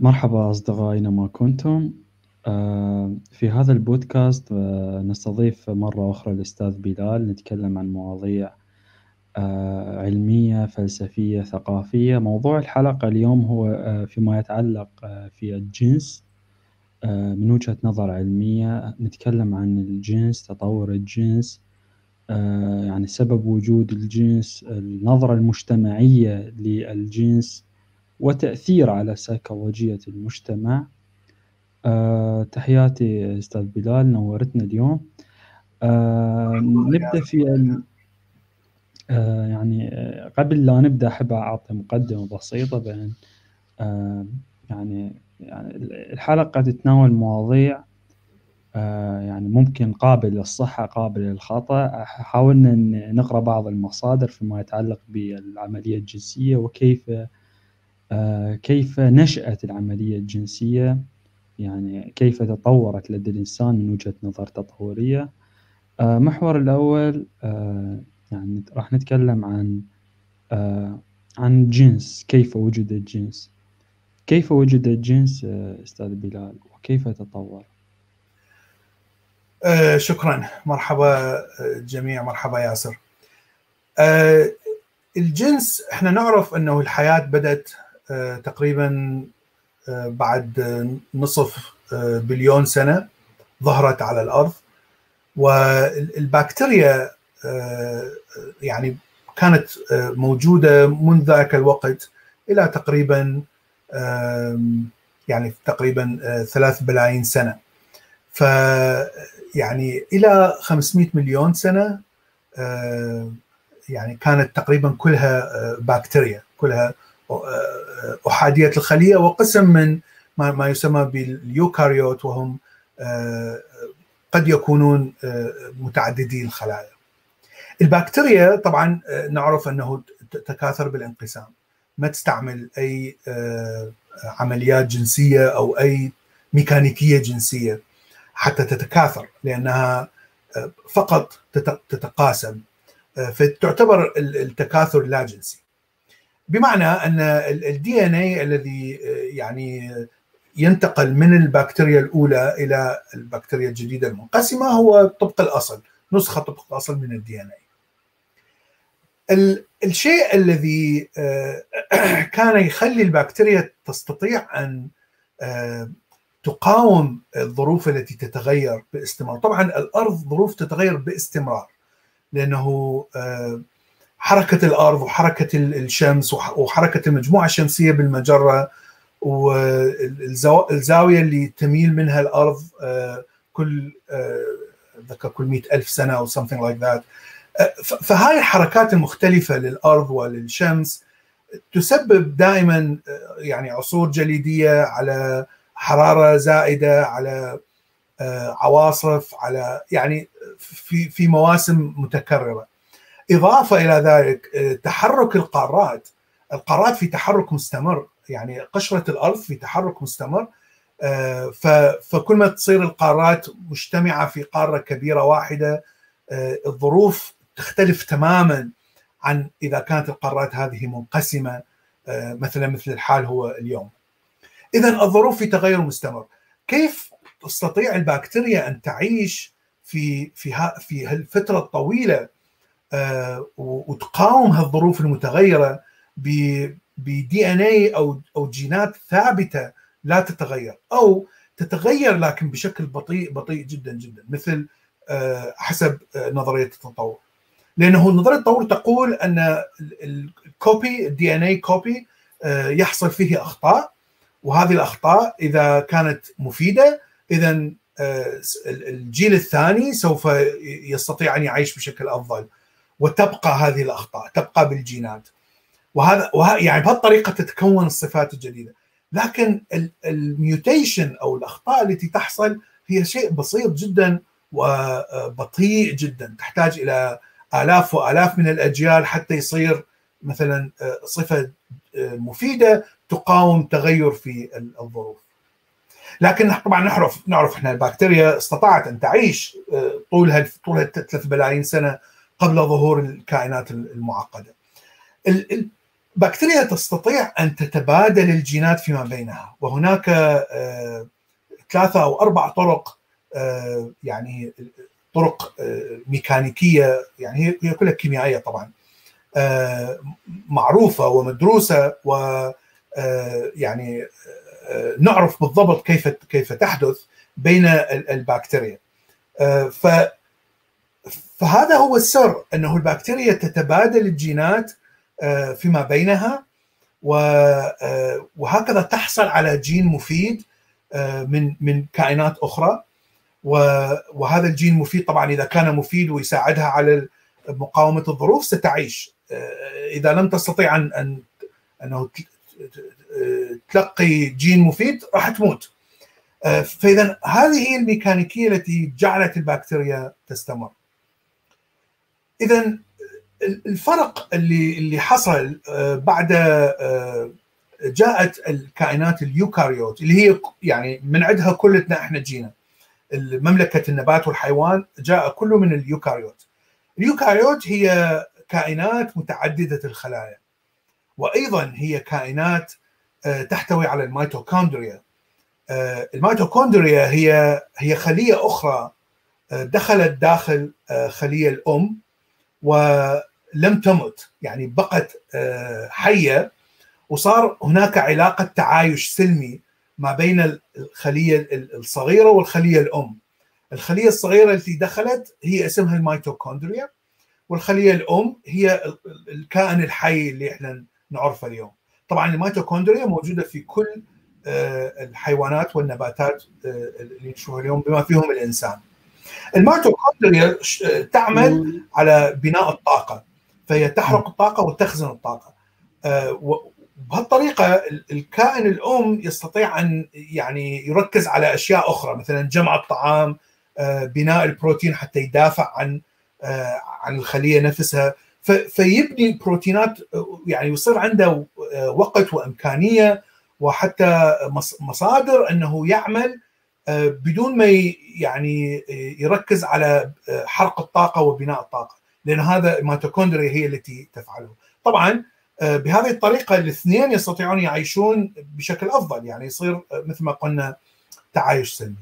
مرحبا أصدقائي أينما كنتم. آه، في هذا البودكاست آه، نستضيف مرة أخرى الأستاذ بلال. نتكلم عن مواضيع آه، علمية فلسفية ثقافية. موضوع الحلقة اليوم هو فيما يتعلق في الجنس. من وجهة نظر علمية نتكلم عن الجنس تطور الجنس يعني سبب وجود الجنس النظرة المجتمعية للجنس. وتأثير على سيكولوجية المجتمع. آه، تحياتي أستاذ بلال نورتنا اليوم. آه، نبدأ في ال... آه، يعني قبل لا نبدأ أحب أعطي مقدمة بسيطة بأن آه، يعني يعني الحلقة تتناول مواضيع آه، يعني ممكن قابل للصحة قابل للخطأ. حاولنا نقرأ بعض المصادر فيما يتعلق بالعملية الجنسية وكيف آه، كيف نشأت العملية الجنسية؟ يعني كيف تطورت لدى الإنسان من وجهة نظر تطورية؟ آه، محور الأول آه، يعني راح نتكلم عن عن الجنس كيف وجد الجنس؟ كيف وجد الجنس أستاذ بلال وكيف تطور؟ شكرا. مرحبا جميع مرحبا ياسر. الجنس إحنا نعرف إنه الحياة بدأت آه، تقريبا آه، بعد نصف آه، بليون سنة ظهرت على الأرض. والبكتيريا يعني كانت موجودة منذ ذاك الوقت إلى تقريبا يعني تقريبا ثلاث بلايين سنة. ف يعني إلى 500 مليون سنة يعني كانت تقريبا كلها بكتيريا كلها أحادية الخلية وقسم من ما يسمى باليوكاريوت وهم آه، قد يكونون آه، متعددي الخلايا. البكتيريا طبعا آه، نعرف أنه تتكاثر بالانقسام ما تستعمل أي عمليات جنسية أو أي ميكانيكية جنسية حتى تتكاثر لأنها فقط تتقاسم فتعتبر التكاثر لا جنسي. بمعنى أن ال DNA الذي آه، يعني ينتقل من البكتيريا الأولى إلى البكتيريا الجديدة المنقسمة هو طبق الأصل نسخة طبق الأصل من ال DNA الشيء الذي آه، كان يخلي البكتيريا تستطيع أن آه، تقاوم الظروف التي تتغير باستمرار. طبعا الأرض ظروف تتغير باستمرار لأنه حركة الأرض وحركة الشمس وحركة المجموعة الشمسية بالمجرة والزاويه اللي تميل منها الأرض آه، كل ذكر كل مئة ألف سنة أو something like that. آه، فهاي الحركات المختلفة للأرض وللشمس تسبب دائما آه، يعني عصور جليدية على حرارة زائدة على عواصف على يعني في في مواسم متكررة. إضافة إلى ذلك آه، تحرك القارات القارات في تحرك مستمر يعني قشرة الأرض في تحرك مستمر آه، فكل ما تصير القارات مجتمعة في قارة كبيرة واحدة آه، الظروف تختلف تماما عن إذا كانت القارات هذه منقسمة مثلا مثل الحال هو اليوم. اذا الظروف في تغير مستمر. كيف تستطيع البكتيريا أن تعيش في في في الفترة الطويلة آه، وتقاوم هالظروف المتغيرة بدي ان اي أو أو جينات ثابتة لا تتغير. أو تتغير لكن بشكل بطيء بطيء جدا جدا مثل آه، حسب آه، نظرية التطور. لأنه نظرية التطور تقول أن ال copy ال DNA copy يحصل فيه أخطاء وهذه الأخطاء إذا كانت مفيدة اذا الجيل الثاني سوف يستطيع أن يعيش بشكل أفضل. وتبقى هذه الأخطاء تبقى بالجينات. وهذا وه... يعني بهالطريقة تتكون الصفات الجديدة. لكن ال mutation أو الأخطاء التي تحصل هي شيء بسيط جدا وبطيء جدا. تحتاج إلى آلاف وآلاف من الأجيال حتى يصير مثلا صفة مفيدة تقاوم تغير في الظروف. لكن طبعا نعرف نعرف إحنا البكتيريا استطاعت أن تعيش طول طول 3 بلايين سنة قبل ظهور الكائنات المعقدة. بكتيريا تستطيع أن تتبادل الجينات فيما بينها وهناك ثلاثة أو أربع طرق يعني طرق ميكانيكية يعني هي كلها كيميائية طبعا معروفة ومدروسة و يعني نعرف بالضبط كيف كيف تحدث بين البكتيريا ف فهذا هو السر أنه البكتيريا تتبادل الجينات فيما بينها وهكذا تحصل على جين مفيد من من كائنات أخرى. وهذا الجين مفيد طبعا إذا كان مفيد ويساعدها على مقاومة الظروف ستعيش. إذا لم تستطيع أن أن أنه تلقي جين مفيد راح تموت. فاذا هذه هي الميكانيكية التي جعلت البكتيريا تستمر. اذا الفرق اللي اللي حصل بعد جاءت الكائنات ال eukaryote اللي هي يعني من عندها كلتنا إحنا جينا. مملكه النبات والحيوان جاء كله من ال eukaryote. ال eukaryote هي كائنات متعددة الخلايا. وأيضا هي كائنات تحتوي على الميتوكوندريا. الميتوكوندريا هي هي خلية أخرى دخلت داخل خلية الأم. ولم تمت يعني بقت حية. وصار هناك علاقة تعايش سلمي ما بين الخلية الصغيرة والخلية الأم. الخلية الصغيرة التي دخلت هي اسمها الميتوكوندريا والخلية الأم هي الكائن الحي اللي إحنا نعرفه اليوم. طبعا الميتوكوندريا موجودة في كل الحيوانات والنباتات اللي نشوفها اليوم بما فيهم الإنسان. الميتوكوندريا تعمل على بناء الطاقة فهي تحرق الطاقة وتخزن الطاقة. بهالطريقه الكائن الأم يستطيع أن يعني يركز على أشياء أخرى مثلا جمع الطعام بناء البروتين حتى يدافع عن عن الخلية نفسها. فيبني بروتينات يعني يصير عنده وقت وإمكانية وحتى مصادر أنه يعمل بدون ما يعني يركز على حرق الطاقة وبناء الطاقة لأن هذا الميتوكوندريا هي التي تفعله. طبعا بهذه الطريقة الاثنين يستطيعون يعيشون بشكل أفضل يعني يصير مثل ما قلنا تعايش سلمي.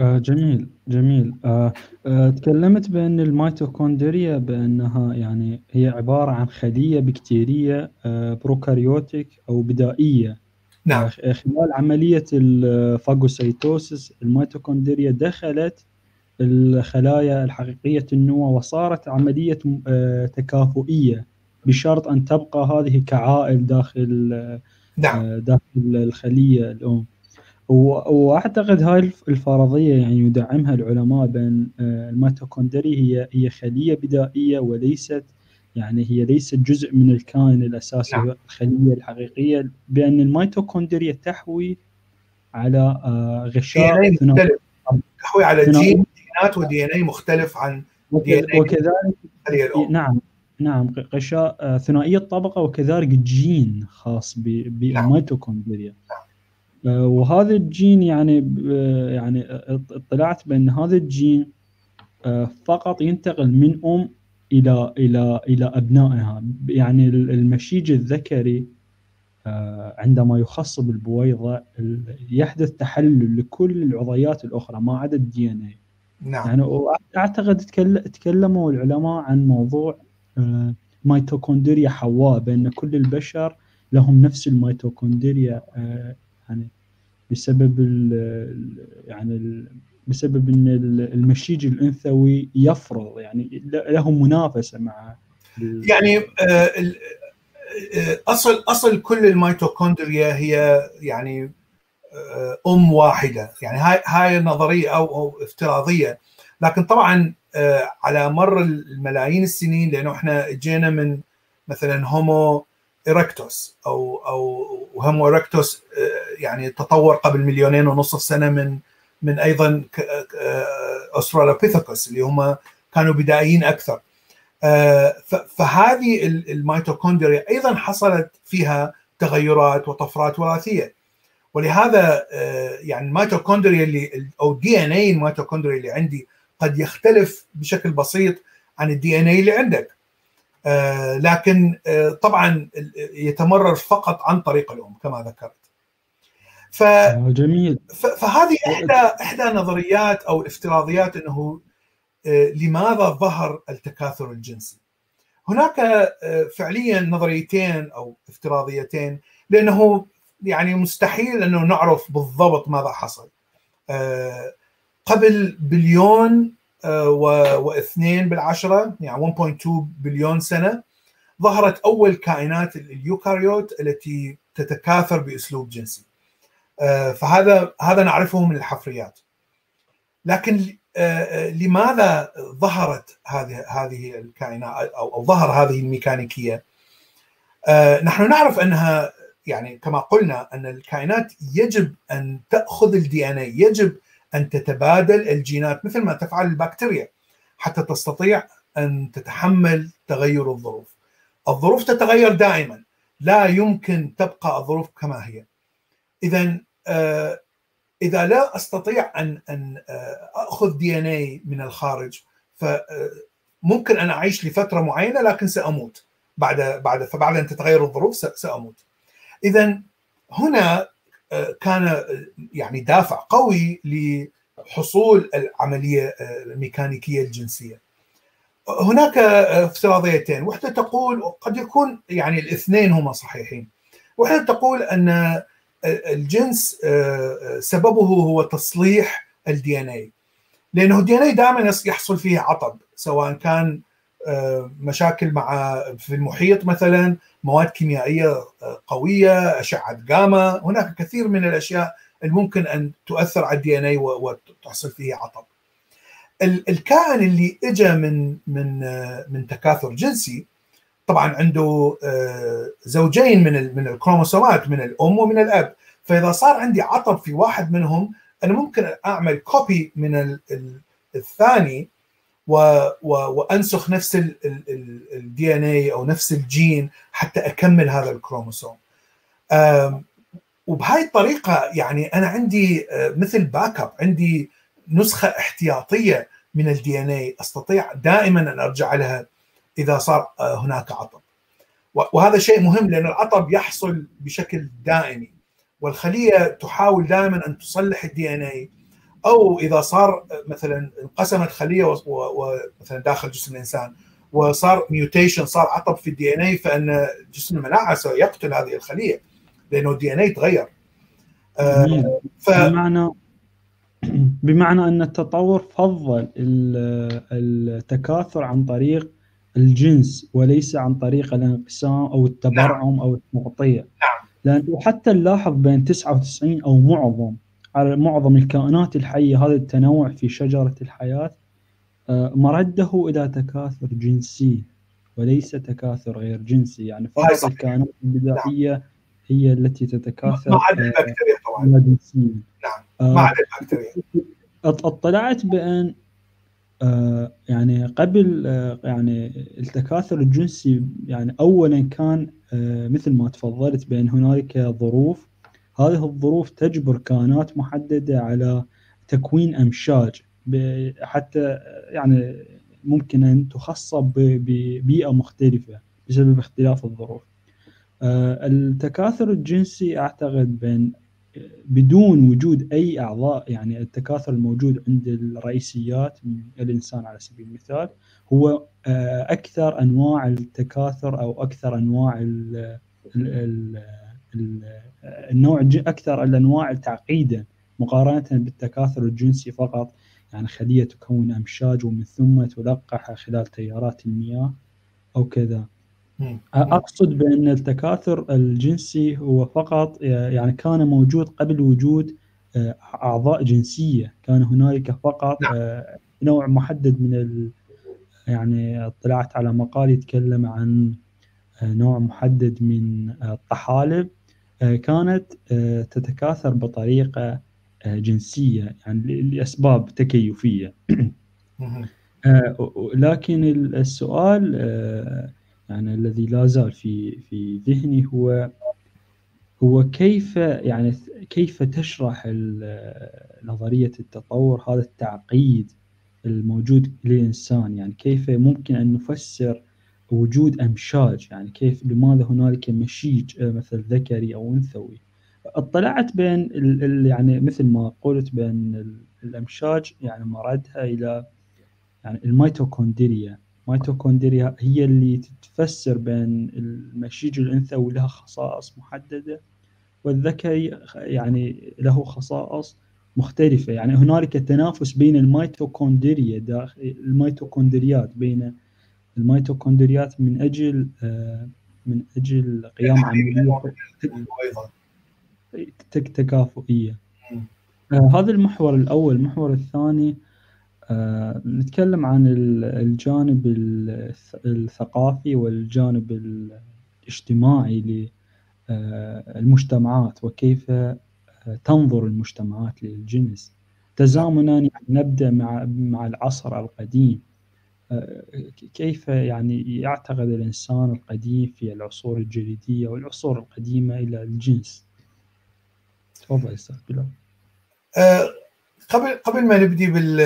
آه جميل جميل. آه آه تكلمت بأن الميتوكوندريا بأنها يعني هي عبارة عن خلية بكتيرية prokaryotic أو بدائية. نعم خلال عملية ال phagocytosis الميتوكوندريا دخلت الخلايا الحقيقية النواة وصارت عملية تكافؤية بشرط أن تبقى هذه كعائل داخل نعم. داخل الخلية الأم وأعتقد هاي الفرضية يعني يدعمها العلماء بأن الميتوكوندريا هي هي خلية بدائية وليست يعني هي ليست جزء من الكائن الأساسي نعم. الخليه الحقيقية بأن الميتوكوندريا تحوي على غشاء مختلف. تحوي على جين جينات و DNA مختلف عن DNA وكذلك نعم نعم غشاء ثنائي الطبقة وكذلك جين خاص بالميتوكوندريا نعم. وهذا الجين يعني يعني اطلعت بأن هذا الجين فقط ينتقل من أم إلى إلى إلى أبنائها. يعني المشيج الذكري عندما يخصب البويضة يحدث تحلل لكل العضيات الأخرى ما عدا ال DNA نعم. يعني أعتقد تكلموا العلماء عن موضوع ميتوكوندريا حواء بأن كل البشر لهم نفس الميتوكوندريا يعني بسبب ال يعني ال بسبب إن المشيج الأنثوي يفرض يعني له منافسة مع يعني أصل أصل كل الميتوكوندريا هي يعني أم واحدة. يعني هاي هاي نظرية أو أو افتراضية. لكن طبعا على مر الملايين السنين لأنه إحنا اجينا من مثلا هومو إيركتوس أو أو هومو إيركتوس يعني تطور قبل مليونين ونصف سنة من من أيضا أسترالوبيثيكوس اللي هم كانوا بدائيين أكثر. فهذه الميتوكوندريا أيضا حصلت فيها تغيرات وطفرات وراثية. ولهذا يعني الميتوكوندريا اللي أو DNA الميتوكوندريا اللي عندي قد يختلف بشكل بسيط عن ال DNA اللي عندك. لكن طبعا يتمرر فقط عن طريق الأم كما ذكرت. ف آه، جميل فهذه احدى إحدى نظريات أو الافتراضيات إنه آه، لماذا ظهر التكاثر الجنسي؟ هناك آه، فعليا نظريتين أو افتراضيتين لأنه يعني مستحيل أنه نعرف بالضبط ماذا حصل. قبل بليون واثنين بالعشرة يعني 1.2 بليون سنة ظهرت أول كائنات ال eukaryote التي تتكاثر بأسلوب جنسي فهذا هذا نعرفه من الحفريات لكن آه، آه، لماذا ظهرت هذه هذه الكائنات أو ظهر هذه الميكانيكية؟ نحن نعرف أنها يعني كما قلنا أن الكائنات يجب أن تأخذ ال DNA، يجب أن تتبادل الجينات مثل ما تفعل البكتيريا حتى تستطيع أن تتحمل تغير الظروف. الظروف تتغير دائما، لا يمكن تبقى الظروف كما هي. إذا آه، إذا لا أستطيع أن أن آه، أخذ دي ان اي من الخارج فممكن آه، أن أعيش لفترة معينة لكن سأموت بعد بعد فبعد أن تتغير الظروف سأموت. إذا هنا كان يعني دافع قوي لحصول العملية الميكانيكية الجنسية. هناك افتراضيتين، واحدة تقول قد يكون يعني الاثنين هما صحيحين. واحدة تقول أن الجنس آه، آه، سببه هو تصليح ال DNA لأنه ال DNA دائما يحصل فيه عطب سواء كان آه، مشاكل مع في المحيط مثلا مواد كيميائية قوية أشعة جاما هناك كثير من الأشياء الممكن أن تؤثر على ال DNA وتحصل فيه عطب. الكائن اللي اجى من من من تكاثر جنسي طبعا عنده آه، زوجين من من الكروموسومات من الأم ومن الأب. فإذا صار عندي عطب في واحد منهم أنا ممكن أعمل copy من الثاني وأنسخ نفس ال DNA أو نفس الجين حتى أكمل هذا الكروموسوم. وبهاي الطريقة يعني أنا عندي آه، مثل backup عندي نسخة احتياطية من ال DNA أستطيع دائما أن أرجع لها إذا صار آه، هناك عطب. وهذا شيء مهم لأن العطب يحصل بشكل دائمي. والخلية تحاول دائما أن تصلح ال DNA أو إذا صار آه، مثلا انقسمت خلية ومثلا داخل جسم الإنسان وصار mutation صار عطب في ال DNA فأن جسم المناعه سيقتل هذه الخلية لأنه ال DNA تغير. آه ف... بمعنى بمعنى أن التطور فضل التكاثر عن طريق الجنس وليس عن طريق الانقسام أو التبرعم نعم. أو التغطيه نعم. لأنه حتى نلاحظ بين 99 أو معظم على معظم الكائنات الحية هذا التنوع في شجرة الحياة آه، مرده إلى تكاثر جنسي وليس تكاثر غير جنسي. يعني فقط الكائنات البدائية نعم. هي التي تتكاثر ما عدا البكتيريا طبعا. جنسيا نعم. ما عدا البكتيريا. اطلعت بأن آه، يعني قبل آه، يعني التكاثر الجنسي يعني اولا كان آه، مثل ما تفضلت بأن هنالك ظروف هذه الظروف تجبر كائنات محددة على تكوين أمشاج حتى يعني ممكن أن تخصب ببيئه مختلفة بسبب اختلاف الظروف. التكاثر الجنسي أعتقد بين بدون وجود أي أعضاء يعني التكاثر الموجود عند الرئيسيات من الإنسان على سبيل المثال هو آه، أكثر أنواع التكاثر أو أكثر أنواع ال ال ال النوع أكثر الأنواع تعقيدا مقارنة بالتكاثر الجنسي فقط. يعني خلية تكون أمشاج ومن ثم تلقح خلال تيارات المياه أو كذا. أقصد بأن التكاثر الجنسي هو فقط يعني كان موجود قبل وجود آه، أعضاء جنسية. كان هنالك فقط نعم. آه، نوع محدد من ال يعني اطلعت على مقال يتكلم عن آه، نوع محدد من الطحالب كانت تتكاثر بطريقة جنسية يعني لأسباب تكيفية. لكن السؤال يعني الذي لا زال في في ذهني هو هو كيف يعني كيف تشرح نظرية التطور هذا التعقيد الموجود للإنسان؟ يعني كيف ممكن أن نفسر وجود أمشاج؟ يعني كيف لماذا هنالك مشيج مثل ذكري أو أنثوي؟ اطلعت بين يعني مثل ما قلت بين الأمشاج يعني مردها إلى يعني الميتوكوندريا. الميتوكوندريا هي اللي تفسر بين المشيج الانثوي لها خصائص محددة والذكري يعني له خصائص مختلفة. يعني هنالك تنافس بين الميتوكوندريا داخل الميتوكوندريات بين الميتوكوندريات من أجل آه، من أجل قيام عملية تكافؤية. آه هذا المحور الأول. المحور الثاني آه نتكلم عن الجانب الثقافي والجانب الاجتماعي للمجتمعات وكيف آه، تنظر المجتمعات للجنس. تزامنا يعني نبدأ مع مع العصر القديم. آه، كيف يعني يعتقد الإنسان القديم في العصور الجليدية والعصور القديمة إلى الجنس؟ تفضل أستاذ بلال. آه، قبل قبل ما نبدي بال,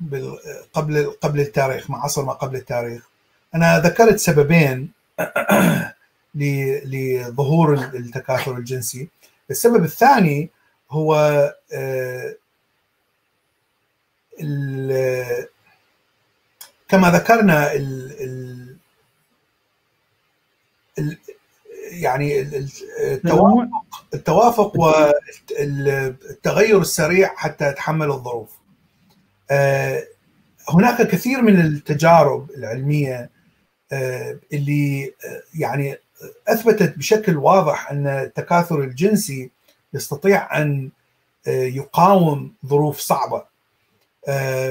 بال قبل قبل التاريخ مع عصر ما قبل التاريخ أنا ذكرت سببين لظهور التكاثر الجنسي. السبب الثاني هو آه، كما ذكرنا ال ال يعني التوافق التوافق والتغير السريع حتى يتحمل الظروف. آه، هناك كثير من التجارب العلمية آه، اللي آه، يعني أثبتت بشكل واضح أن التكاثر الجنسي يستطيع أن يقاوم ظروف صعبة.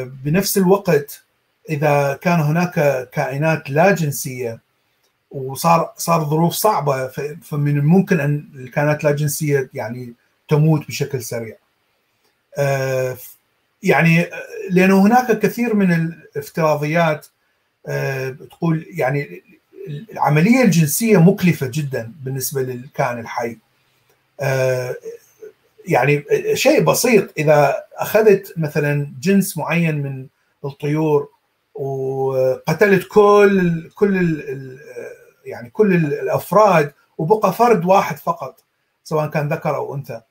بنفس الوقت إذا كان هناك كائنات لا جنسية وصار صار ظروف صعبة فمن الممكن أن الكائنات لا جنسيه يعني تموت بشكل سريع. آه، يعني لأنه هناك كثير من الافتراضيات آه، تقول يعني العملية الجنسية مكلفة جدا بالنسبة للكائن الحي. آه، يعني شيء بسيط إذا أخذت مثلا جنس معين من الطيور وقتلت كل كل يعني كل الأفراد وبقى فرد واحد فقط سواء كان ذكر أو أنثى.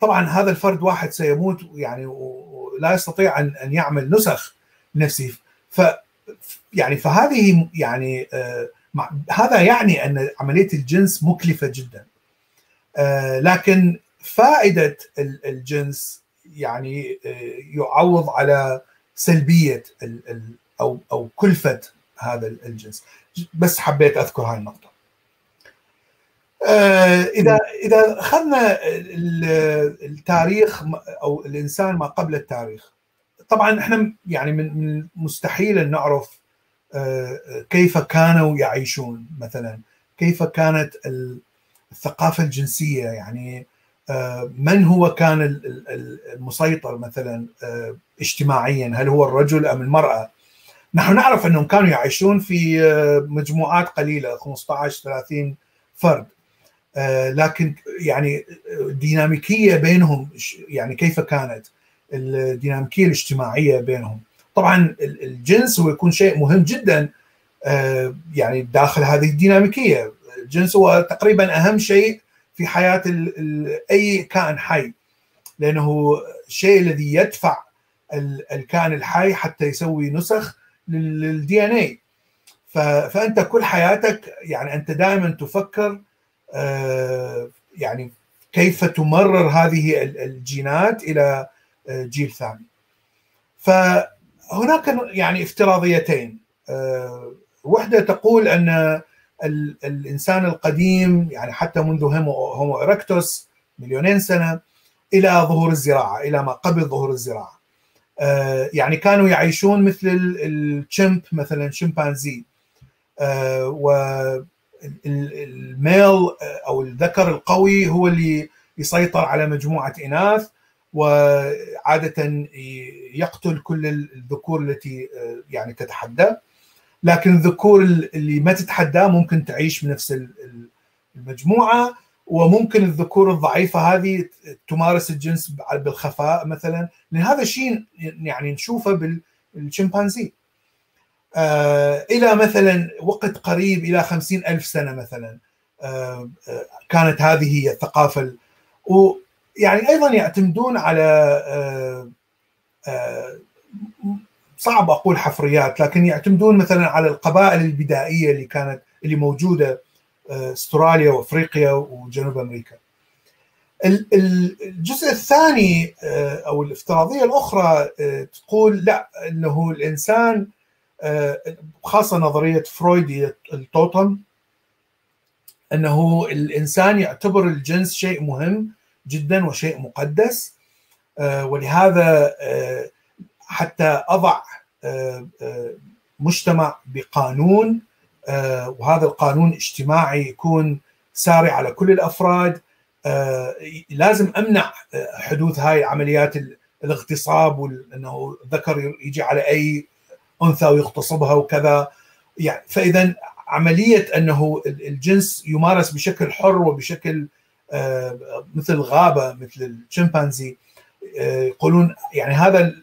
طبعا هذا الفرد واحد سيموت يعني ولا يستطيع ان أن يعمل نسخ نفسه ف يعني فهذه يعني آه هذا يعني أن عملية الجنس مكلفة جدا. آه لكن فائدة الجنس يعني آه يعوض على سلبية أو أو كلفة هذا الجنس. بس حبيت أذكر هاي النقطة. آه، اذا إذا اخذنا التاريخ أو الإنسان ما قبل التاريخ. طبعا إحنا يعني من مستحيل أن نعرف آه، كيف كانوا يعيشون مثلا. كيف كانت الثقافة الجنسية؟ يعني آه، من هو كان المسيطر مثلا اجتماعيا؟ هل هو الرجل أم المرأة؟ نحن نعرف إنهم كانوا يعيشون في آه، مجموعات قليلة 15 30 فرد. آه، لكن يعني الديناميكيه بينهم يعني كيف كانت؟ الديناميكية الاجتماعية بينهم. طبعا الجنس هو يكون شيء مهم جدا آه، يعني داخل هذه الديناميكية. الجنس هو تقريبا أهم شيء في حياة أي كائن حي لأنه الشيء الذي يدفع الكائن الحي حتى يسوي نسخ للدي ان اي فأنت كل حياتك يعني أنت دائما تفكر آه، يعني كيف تمرر هذه الجينات إلى آه، جيل ثاني. فهناك يعني افتراضيتين. آه، وحدة تقول أن الإنسان القديم يعني حتى منذ هومو إركتوس مليونين سنة إلى ظهور الزراعة إلى ما قبل ظهور الزراعة. يعني كانوا يعيشون مثل الشمب مثلا شمبانزي. آه، والميل آه، أو الذكر القوي هو اللي يسيطر على مجموعة إناث وعادة يقتل كل الذكور التي يعني تتحدى. لكن الذكور اللي ما تتحدى ممكن تعيش بنفس المجموعة. وممكن الذكور الضعيفة هذه تمارس الجنس بالخفاء مثلا. لأن هذا الشيء يعني نشوفه بالشمبانزي. إلى مثلا وقت قريب إلى خمسين ألف سنة مثلا كانت هذه هي الثقافة. ويعني أيضا يعتمدون على صعب أقول حفريات لكن يعتمدون مثلا على القبائل البدائية اللي كانت اللي موجودة. آه، استراليا وافريقيا وجنوب أمريكا. الجزء الثاني آه، أو الافتراضية الأخرى آه، تقول لا إنه الإنسان خاصة نظرية فرويد التوتم إنه الإنسان يعتبر الجنس شيء مهم جدا وشيء مقدس ولهذا حتى أضع آه، آه، مجتمع بقانون آه، وهذا القانون اجتماعي يكون ساري على كل الأفراد. لازم أمنع حدوث هاي عمليات الاغتصاب وانه ذكر يجي على أي أنثى ويغتصبها وكذا. يعني فإذا عملية إنه الجنس يمارس بشكل حر وبشكل مثل الغابه مثل الشمبانزي يقولون يعني هذا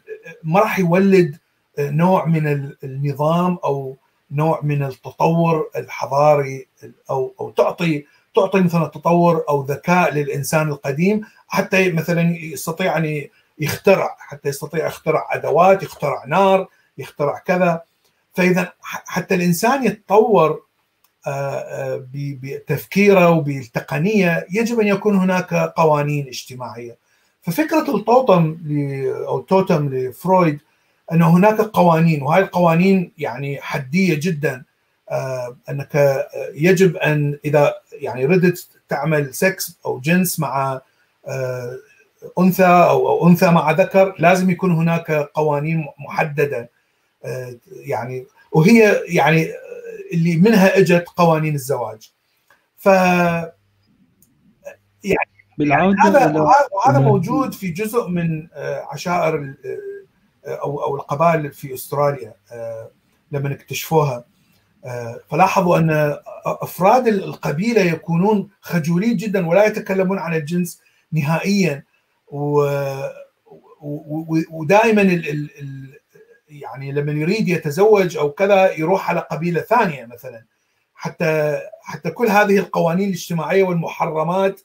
ما راح يولد نوع من النظام أو نوع من التطور الحضاري أو أو تعطي تعطي مثلا تطور أو ذكاء للإنسان القديم حتى مثلا يستطيع أن يخترع حتى يستطيع يخترع أدوات يخترع نار يخترع كذا. فاذا حتى الإنسان يتطور آه، آه، بتفكيره وبالتقنية يجب أن يكون هناك قوانين اجتماعية. ففكرة التوتم أو التوتم لفرويد أن هناك قوانين وهذه القوانين يعني حدية جدا آه أنك يجب أن إذا يعني ردت تعمل سكس أو جنس مع آه أنثى أو, أو أنثى مع ذكر لازم يكون هناك قوانين محددة آه يعني وهي يعني اللي منها إجت قوانين الزواج. ف يعني بالعودة هذا هذا موجود في جزء من عشائر أو أو القبائل في أستراليا آه، لما اكتشفوها. آه، فلاحظوا أن أفراد القبيلة يكونون خجولين جدا ولا يتكلمون عن الجنس نهائيا. ودائما يعني لما يريد يتزوج أو كذا يروح على قبيلة ثانية مثلا. حتى حتى كل هذه القوانين الاجتماعية والمحرمات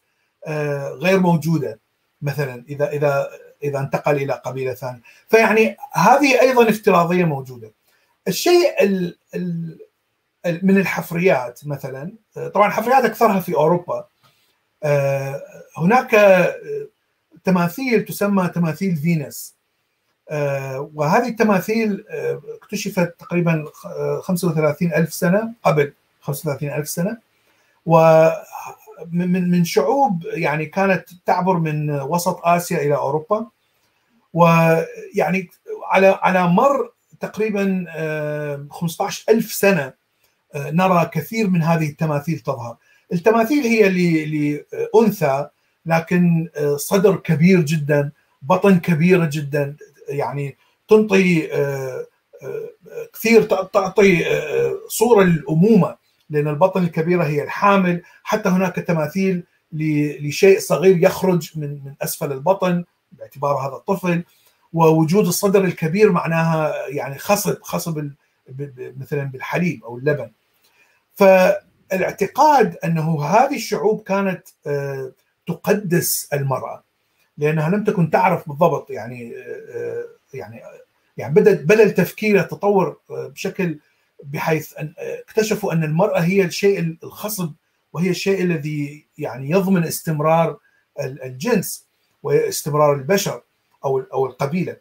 آه، غير موجودة. مثلا إذا إذا إذا انتقل إلى قبيلة ثانية. فيعني هذه أيضا افتراضية موجودة. الشيء ال ال من الحفريات مثلا طبعا الحفريات أكثرها في أوروبا آه، هناك تماثيل تسمى تماثيل فينوس آه، وهذه التماثيل آه، اكتشفت تقريبا 35 ألف سنة قبل 35 ألف سنة. من من شعوب يعني كانت تعبر من وسط آسيا إلى أوروبا. ويعني على على مر تقريبا 15 آه، ألف سنة آه، نرى كثير من هذه التماثيل تظهر. التماثيل هي لأنثى لكن آه، صدر كبير جدا بطن كبيرة جدا يعني تنطي كثير تعطي صورة للأمومة. لأن البطن الكبيرة هي الحامل. حتى هناك تماثيل لشيء صغير يخرج من من أسفل البطن باعتباره هذا الطفل. ووجود الصدر الكبير معناها يعني خصب خصب مثلا بالحليب أو اللبن. فالاعتقاد أنه هذه الشعوب كانت آه، تقدس المرأة لأنها لم تكن تعرف بالضبط يعني آه، آه، يعني يعني بدأت بدأ التفكير يتطور بشكل بحيث أن اكتشفوا أن المرأة هي الشيء الخصب وهي الشيء الذي يعني يضمن استمرار الجنس واستمرار البشر أو أو القبيلة.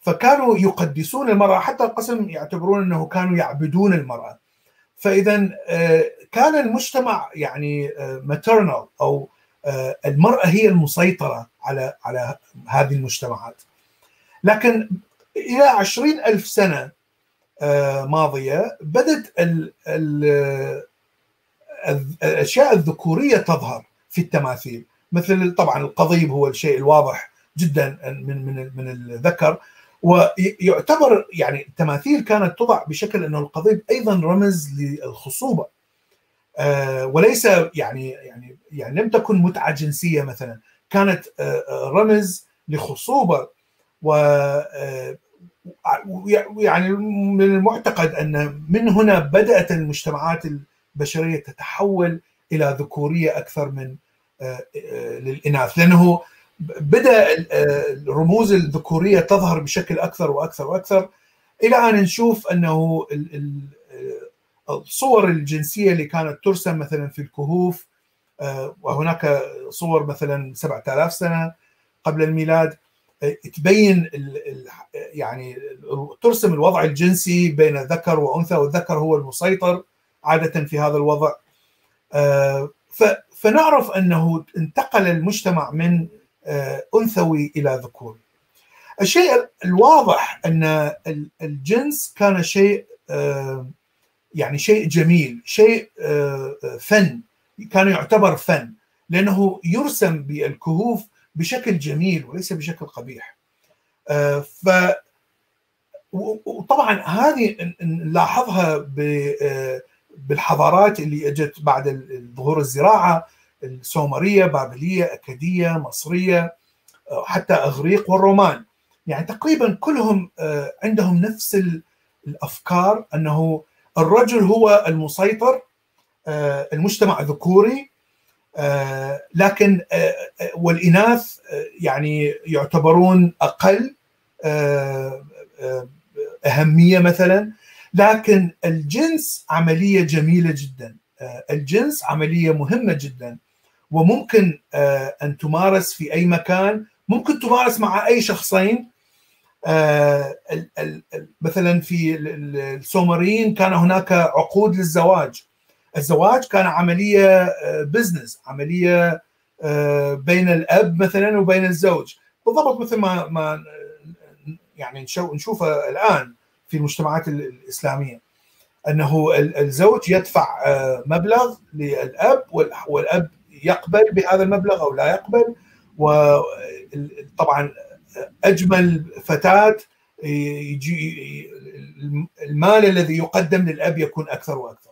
فكانوا يقدسون المرأة حتى القسم يعتبرون أنه كانوا يعبدون المرأة. فاذا آه، كان المجتمع يعني ماترنال آه، أو آه، المرأة هي المسيطرة على على هذه المجتمعات. لكن إلى عشرين ألف آه، ماضية. بدت الأشياء الذكورية تظهر في التماثيل. مثل طبعا القضيب هو الشيء الواضح جدا من من من الذكر. ويعتبر يعني التماثيل كانت توضع بشكل أنه القضيب أيضا رمز للخصوبة. آه، وليس يعني يعني يعني لم تكن متعه جنسيه مثلا. كانت آه، رمز لخصوبة. و يعني من المعتقد أن من هنا بدأت المجتمعات البشرية تتحول إلى ذكورية أكثر من للإناث لأنه بدأ الرموز الذكورية تظهر بشكل أكثر وأكثر وأكثر. إلى أن نشوف أنه الصور الجنسية اللي كانت ترسم مثلا في الكهوف وهناك صور مثلا 7000 سنة قبل الميلاد تبين يعني ترسم الوضع الجنسي بين ذكر وأنثى والذكر هو المسيطر عادة في هذا الوضع. فنعرف أنه انتقل المجتمع من أنثوي إلى ذكوري الشيء الواضح أن الجنس كان شيء يعني شيء جميل شيء فن كان يعتبر فن لأنه يرسم بالكهوف بشكل جميل وليس بشكل قبيح. ف وطبعا هذه نلاحظها بالحضارات اللي أجت بعد ظهور الزراعة السومرية بابلية أكادية مصرية حتى أغريق والرومان. يعني تقريبا كلهم عندهم نفس الأفكار أنه الرجل هو المسيطر المجتمع ذكوري لكن والإناث يعني يعتبرون أقل أهمية مثلا. لكن الجنس عملية جميلة جدا. الجنس عملية مهمة جدا. وممكن أن تمارس في أي مكان. ممكن تمارس مع أي شخصين. مثلا في السومريين كان هناك عقود للزواج. الزواج كان عملية بزنس عملية بين الأب مثلا وبين الزوج. بالضبط مثل ما ما يعني نشوفه الآن في المجتمعات الإسلامية. أنه الزوج يدفع مبلغ للأب والأب يقبل بهذا المبلغ أو لا يقبل. وطبعا أجمل فتاة يجي المال الذي يقدم للأب يكون أكثر وأكثر.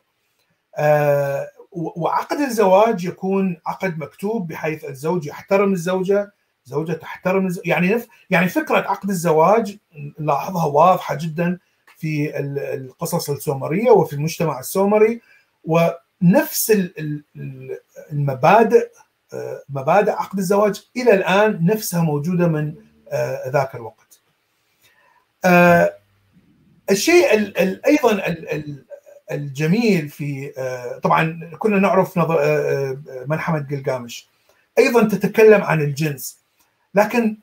وعقد الزواج يكون عقد مكتوب بحيث الزوج يحترم الزوجة، الزوجه تحترم الزوجة يعني يعني فكرة عقد الزواج نلاحظها واضحة جدا في القصص السومرية وفي المجتمع السومري ونفس المبادئ مبادئ عقد الزواج إلى الآن نفسها موجودة من ذاك الوقت. الشيء أيضا الجميل في طبعا كنا نعرف ملحمه جلجامش. أيضا تتكلم عن الجنس. لكن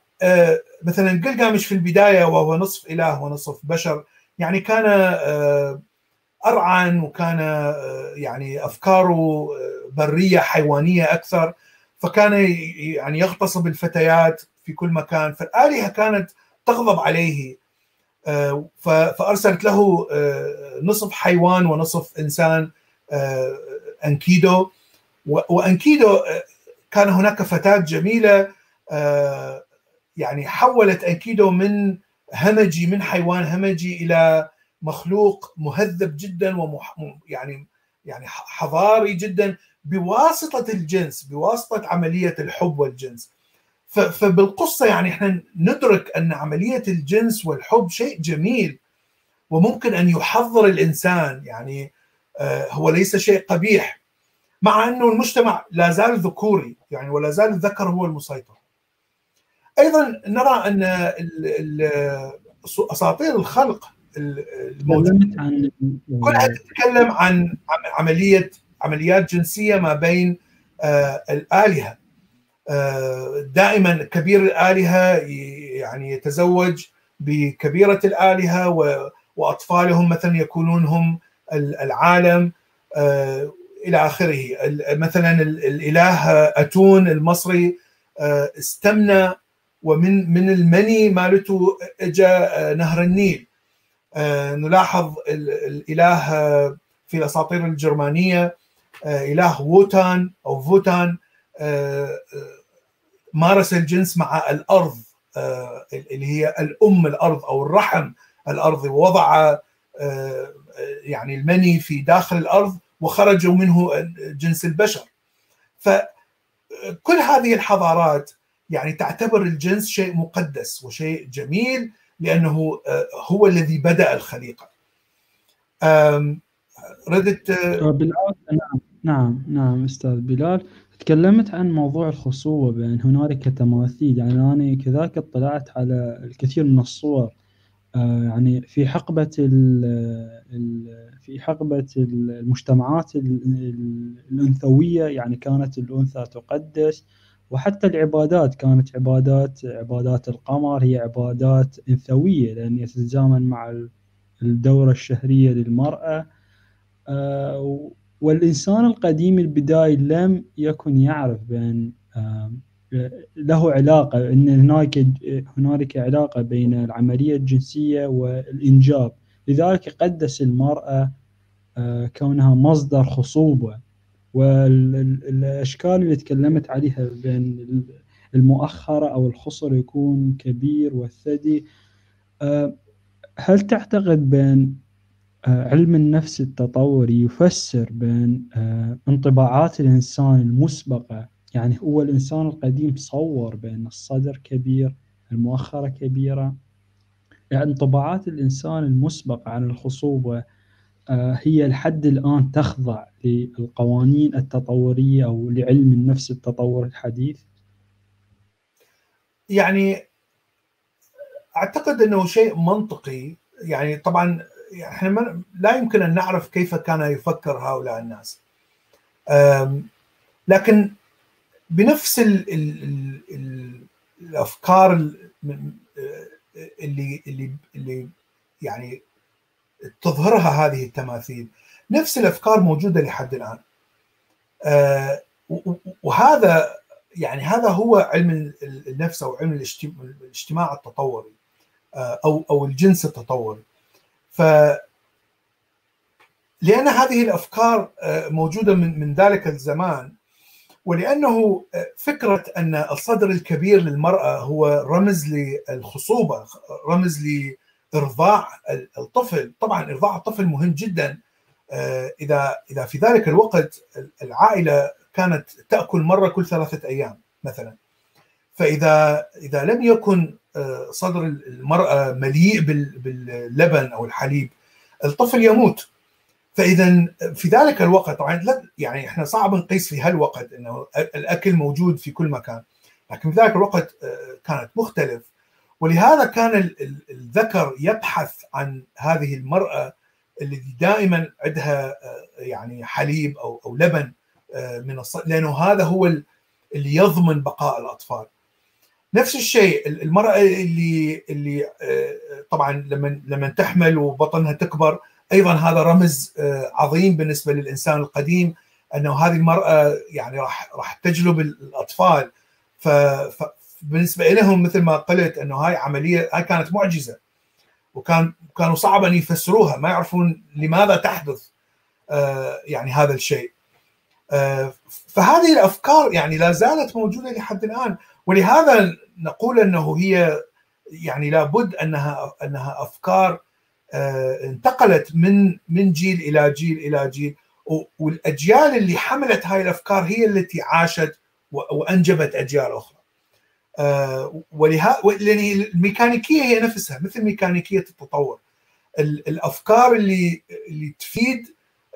مثلا جلجامش في البداية وهو نصف إله ونصف بشر يعني كان أرعن وكان يعني أفكاره برية حيوانية أكثر. فكان يعني يغتصب الفتيات في كل مكان. فالآلهة كانت تغضب عليه. فأرسلت له نصف حيوان ونصف إنسان أنكيدو. وأنكيدو كان هناك فتاة جميلة يعني حولت أنكيدو من همجي من حيوان همجي إلى مخلوق مهذب جدا ومح يعني يعني حضاري جدا بواسطة الجنس بواسطة عملية الحب والجنس. فبالقصة يعني إحنا ندرك أن عملية الجنس والحب شيء جميل وممكن أن يحضر الإنسان يعني هو ليس شيء قبيح مع أنه المجتمع لا زال ذكوري يعني ولا زال الذكر هو المسيطر. أيضا نرى أن أساطير الخلق الموجودة كلها تتكلم عن عمليه عمليات جنسية ما بين الآلهة. دائما كبير الآلهة يعني يتزوج بكبيرة الآلهة وأطفالهم مثلا يكونون هم العالم إلى آخره. مثلا الإله أتون المصري استمنى ومن من المني مالته اجى نهر النيل. نلاحظ الإله في الأساطير الجرمانية إله ووتان أو فوتان مارس الجنس مع الأرض اللي هي الأم الأرض أو الرحم الأرض ووضع يعني المني في داخل الأرض وخرجوا منه جنس البشر. فكل هذه الحضارات يعني تعتبر الجنس شيء مقدس وشيء جميل لأنه هو الذي بدأ الخليقة. ردت بلال نعم نعم نعم أستاذ بلال. تكلمت عن موضوع الخصوبة بأن هنالك تماثيل. يعني أنا كذلك اطلعت على الكثير من الصور آه، يعني في حقبة في حقبة المجتمعات الأنثوية يعني كانت الأنثى تقدس وحتى العبادات كانت عبادات عبادات القمر هي عبادات أنثوية لأن تتزامن مع الدورة الشهرية للمرأة. آه، والإنسان القديم البدائي لم يكن يعرف بأن له علاقة أن هناك هنالك علاقة بين العملية الجنسية والإنجاب. لذلك قدس المرأة آه، كونها مصدر خصوبة. والأشكال اللي تكلمت عليها بين المؤخرة أو الخصر يكون كبير والثدي آه، هل تعتقد بأن علم النفس التطوري يفسر بين انطباعات الإنسان المسبقة يعني هو الإنسان القديم صور بأن الصدر كبير المؤخرة كبيرة. يعني انطباعات الإنسان المسبقة عن الخصوبة آه، هي لحد الآن تخضع للقوانين التطورية أو لعلم النفس التطور الحديث. يعني أعتقد أنه شيء منطقي. يعني طبعا إحنا لا يمكن أن نعرف كيف كان يفكر هؤلاء الناس. لكن بنفس ال ال ال ال الافكار اللي اللي اللي يعني تظهرها هذه التماثيل نفس الأفكار موجودة لحد الآن. آه، وهذا يعني هذا هو علم النفس أو علم الاجتماع التطوري آه، أو أو الجنس التطوري. ف لأن هذه الأفكار آه، موجودة من من ذلك الزمان ولأنه فكرة أن الصدر الكبير للمرأة هو رمز للخصوبة رمز لإرضاع الطفل. طبعا إرضاع الطفل مهم جدا آه، إذا إذا في ذلك الوقت العائلة كانت تأكل مرة كل ثلاثة أيام مثلا. فإذا إذا لم يكن آه، صدر المرأة مليء باللبن أو الحليب الطفل يموت. فإذا في ذلك الوقت طبعا يعني إحنا صعب نقيس في هالوقت إنه الأكل موجود في كل مكان. لكن في ذلك الوقت آه، كانت مختلف. ولهذا كان الذكر يبحث عن هذه المرأة اللي دائما عندها آه، يعني حليب أو أو لبن من الص... لأنه هذا هو اللي يضمن بقاء الأطفال. نفس الشيء المرأة اللي اللي طبعا لما لما تحمل وبطنها تكبر أيضا هذا رمز آه، عظيم بالنسبة للإنسان القديم أنه هذه المرأة يعني راح راح تجلب الأطفال. فبالنسبه لهم مثل ما قلت أنه هاي عملية هاي كانت معجزة. وكان كانوا صعب ان يفسروها ما يعرفون لماذا تحدث آه، يعني هذا الشيء. آه، فهذه الأفكار يعني لا زالت موجودة لحد الآن. ولهذا نقول أنه هي يعني لابد أنها أنها أفكار آه، انتقلت من من جيل إلى جيل إلى جيل والأجيال اللي حملت هاي الأفكار هي التي عاشت وأنجبت أجيال أخرى. آه، ولها لأن الميكانيكية هي نفسها مثل ميكانيكية التطور. الأفكار اللي اللي تفيد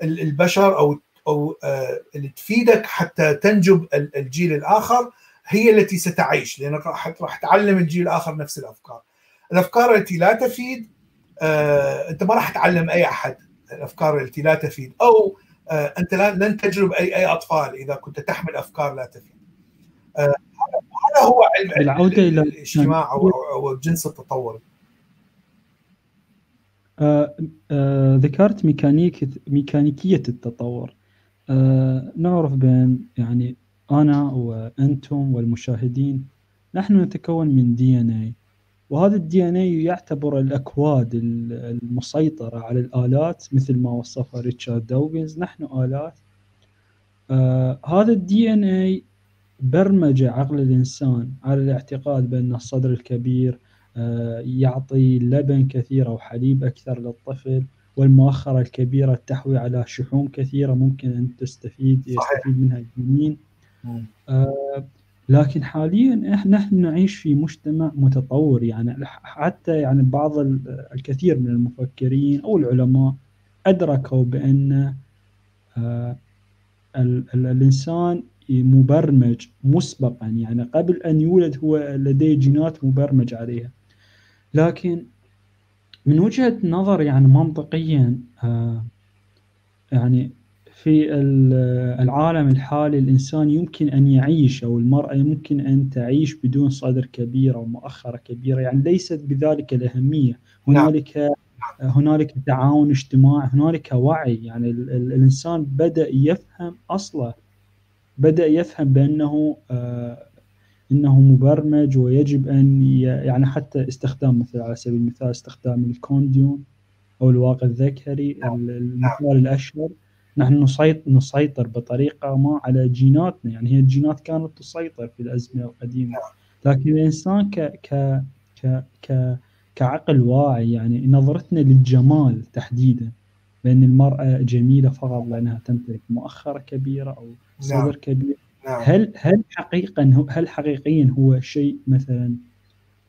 البشر أو أو آه، اللي تفيدك حتى تنجب الجيل الآخر هي التي ستعيش لانك راح تعلم الجيل الآخر نفس الأفكار. الأفكار التي لا تفيد آه، أنت ما راح تعلم أي أحد. الأفكار التي لا تفيد. أو آه، أنت لن تجرب اي أي أطفال إذا كنت تحمل أفكار لا تفيد. آه، هذا هو علم العوده إلى الاجتماع أو أو الجنس التطوري ذكرت ميكانيكية ميكانيكية التطور. نعرف بأن يعني أنا وأنتم والمشاهدين نحن نتكون من DNA وهذا ال DNA يعتبر الأكواد المسيطرة على الآلات مثل ما وصفها ريتشارد دوكنز نحن آلات آه هذا ال DNA برمج عقل الإنسان على الاعتقاد بأن الصدر الكبير آه يعطي لبن كثير أو حليب أكثر للطفل والمؤخرة الكبيرة تحوي على شحوم كثيرة ممكن أن تستفيد. يستفيد منها الجنين آه لكن حاليا إحنا نحن نعيش في مجتمع متطور. يعني حتى يعني بعض الكثير من المفكرين أو العلماء أدركوا بأن آه، الإنسان مبرمج مسبقا. يعني قبل أن يولد هو لديه جينات مبرمج عليها. لكن من وجهة نظر يعني منطقيا آه، يعني في العالم الحالي الإنسان يمكن أن يعيش أو المرأة يمكن أن تعيش بدون صدر كبير أو مؤخرة كبيرة. يعني ليست بذلك الأهمية. هنالك نعم. هنالك تعاون اجتماعي هنالك وعي. يعني الإنسان بدأ يفهم أصله. بدأ يفهم بأنه آه إنه مبرمج ويجب أن يعني حتى استخدام مثلا على سبيل المثال استخدام الكونديوم أو الواقع الذكري نعم. المثال الأشهر. نحن نسيطر بطريقة ما على جيناتنا يعني هي الجينات كانت تسيطر في الازمنه القديمة نعم. لكن الإنسان ك ك ك ك كعقل واعي يعني نظرتنا للجمال تحديدا بأن المرأة جميلة فقط لأنها تمتلك مؤخرة كبيرة أو صدر نعم. كبير نعم. هل هل حقيقا هل حقيقيا هو شيء مثلا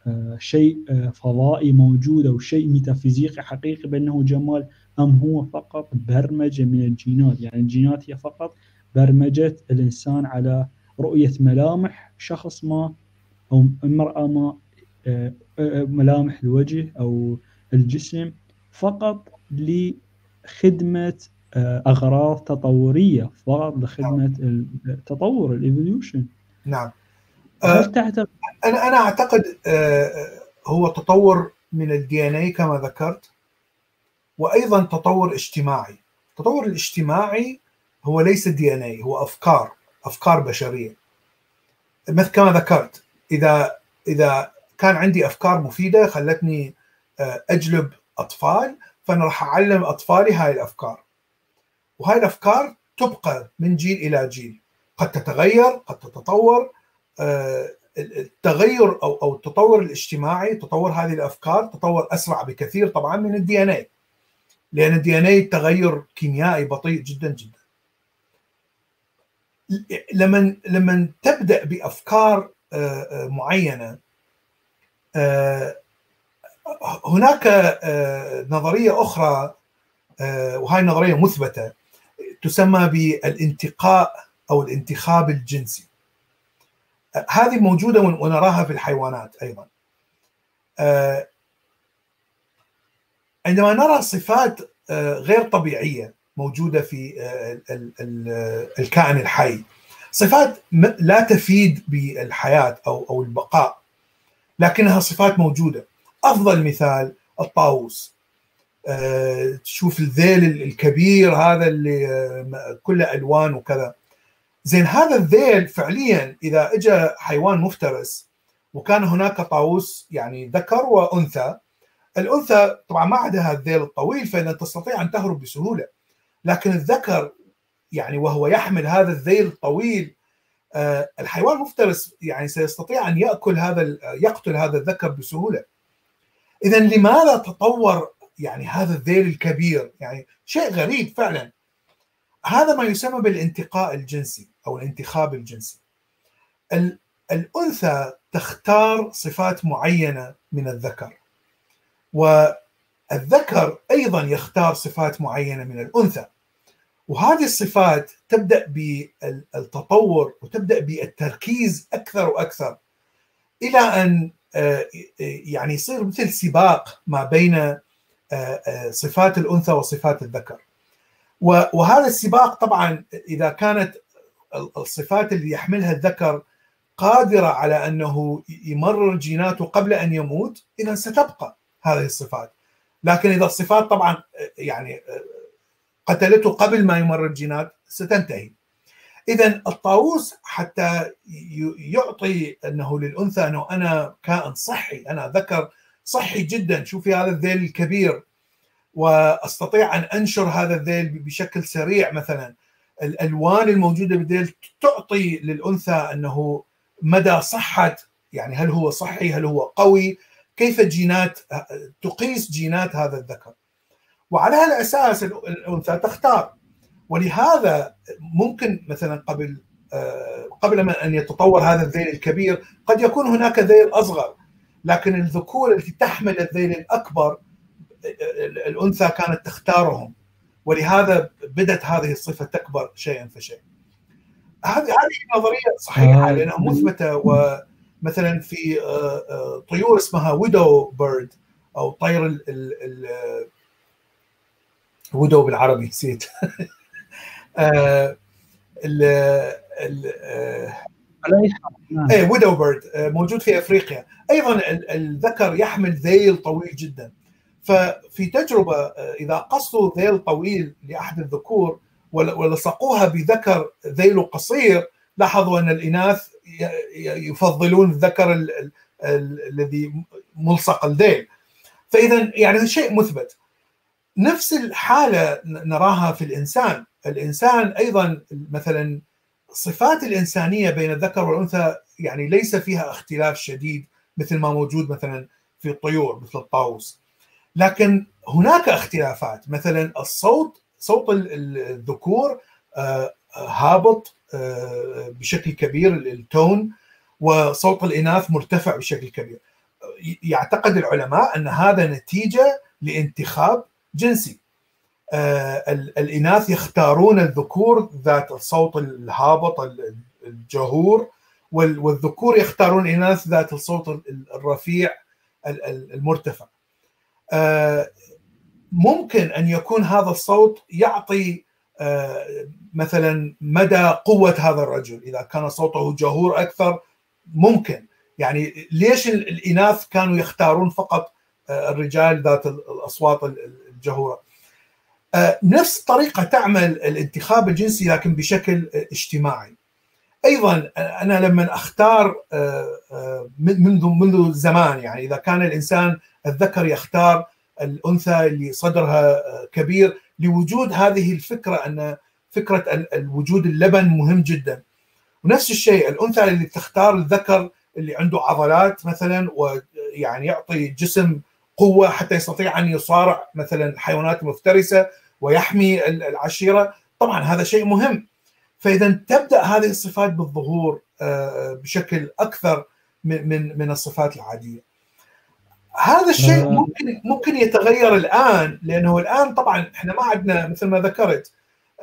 آه شيء آه فضائي موجود أو شيء ميتافيزيقي حقيقي بأنه جمال أم هو فقط برمجة من الجينات؟ يعني الجينات هي فقط برمجت الإنسان على رؤية ملامح شخص ما أو امرأة ما آه, آه، ملامح الوجه أو الجسم فقط لخدمة آه، أغراض تطورية فقط لخدمة نعم. التطور ال evolution نعم. هل تعتقد؟ أنا أنا أعتقد هو تطور من الدي ان اي كما ذكرت. وأيضا تطور اجتماعي. التطور الاجتماعي هو ليس دي ان اي هو أفكار أفكار بشرية. مثل كما ذكرت إذا إذا كان عندي أفكار مفيدة خلتني أجلب أطفال فأنا راح أعلم أطفالي هاي الأفكار. وهاي الأفكار تبقى من جيل إلى جيل. قد تتغير قد تتطور آه، التغير أو أو التطور الاجتماعي تطور هذه الأفكار تطور أسرع بكثير طبعا من ال DNA لأن ال DNA تغير كيميائي بطيء جدا جدا. لما لما تبدأ بأفكار آه، آه، معينة هناك نظرية أخرى وهي نظريه مثبتة تسمى بالانتقاء أو الانتخاب الجنسي. هذه موجودة ونراها في الحيوانات أيضا. آه، عندما نرى صفات آه، غير طبيعية موجودة في آه، الكائن الحي صفات لا تفيد بالحياة أو أو البقاء لكنها صفات موجودة. أفضل مثال الطاووس. آه، تشوف الذيل الكبير هذا اللي كله الوان وكذا زين هذا الذيل فعليا إذا اجى حيوان مفترس وكان هناك طاووس يعني ذكر وأنثى الأنثى طبعا ما عندها الذيل الطويل فاذا تستطيع أن تهرب بسهولة. لكن الذكر يعني وهو يحمل هذا الذيل الطويل آه، الحيوان المفترس يعني سيستطيع أن يأكل هذا يقتل هذا الذكر بسهولة. اذا لماذا تطور يعني هذا الذيل الكبير؟ يعني شيء غريب فعلا. هذا ما يسمى بالانتقاء الجنسي أو الانتخاب الجنسي. الأنثى تختار صفات معينة من الذكر. والذكر أيضا يختار صفات معينة من الأنثى. وهذه الصفات تبدأ بالتطور وتبدأ بالتركيز أكثر وأكثر إلى أن آه، يعني يصير مثل سباق ما بين صفات الأنثى وصفات الذكر. وهذا السباق طبعا إذا كانت الصفات اللي يحملها الذكر قادرة على أنه يمرر جيناته قبل أن يموت اذا ستبقى. هذه الصفات. لكن إذا الصفات طبعا يعني قتلته قبل ما يمرر الجينات ستنتهي. اذا الطاووس حتى يعطي أنه للأنثى أنه أنا كائن صحي أنا ذكر صحي جدا. شوفي هذا الذيل الكبير وأستطيع أن أنشر هذا الذيل بشكل سريع مثلا. الألوان الموجودة بالذيل تعطي للأنثى أنه مدى صحة يعني هل هو صحي هل هو قوي كيف جينات تقيس جينات هذا الذكر. وعلى هذا الاساس الأنثى تختار. ولهذا ممكن مثلا قبل قبل ما أن يتطور هذا الذيل الكبير قد يكون هناك ذيل أصغر. لكن الذكور التي تحمل الذيل الأكبر الأنثى كانت تختارهم. ولهذا بدت هذه الصفة تكبر شيئا فشيئا. هذه هذه نظرية صحيحة لأنها مثبتة ومثلا في طيور اسمها ويدو بيرد أو طير ال ال ويدو بالعربي نسيت. ال اي ويدو بيرد موجود في أفريقيا. أيضا الذكر يحمل ذيل طويل جدا. ففي تجربة إذا قصوا ذيل طويل لأحد الذكور ولصقوها بذكر ذيله قصير لاحظوا أن الإناث يفضلون الذكر الذي ملصق الذيل فإذا يعني شيء مثبت. نفس الحالة نراها في الإنسان. الإنسان أيضا مثلا صفات الإنسانية بين الذكر والأنثى يعني ليس فيها اختلاف شديد مثل ما موجود مثلا في الطيور مثل الطاووس. لكن هناك اختلافات. مثلا الصوت صوت الذكور هابط بشكل كبير التون وصوت الإناث مرتفع بشكل كبير. يعتقد العلماء أن هذا نتيجة لانتخاب جنسي. الإناث يختارون الذكور ذات الصوت الهابط الجهور والذكور يختارون الإناث ذات الصوت الرفيع المرتفع. ممكن أن يكون هذا الصوت يعطي مثلا مدى قوة هذا الرجل؟ إذا كان صوته جهور أكثر ممكن. يعني ليش الإناث كانوا يختارون فقط الرجال ذات الأصوات الجهورة؟ نفس الطريقة تعمل الانتخاب الجنسي لكن بشكل اجتماعي. أيضا أنا لما أختار منذ منذ زمان يعني إذا كان الإنسان الذكر يختار الأنثى اللي صدرها كبير لوجود هذه الفكرة أن فكرة الوجود اللبن مهم جدا. ونفس الشيء الأنثى اللي تختار الذكر اللي عنده عضلات مثلا ويعني يعطي جسم قوة حتى يستطيع أن يصارع مثلا حيوانات مفترسة ويحمي العشيرة طبعا هذا شيء مهم. فاذا تبدأ هذه الصفات بالظهور بشكل أكثر من من الصفات العادية. هذا الشيء ممكن ممكن يتغير الآن لأنه الآن طبعا إحنا ما عندنا مثل ما ذكرت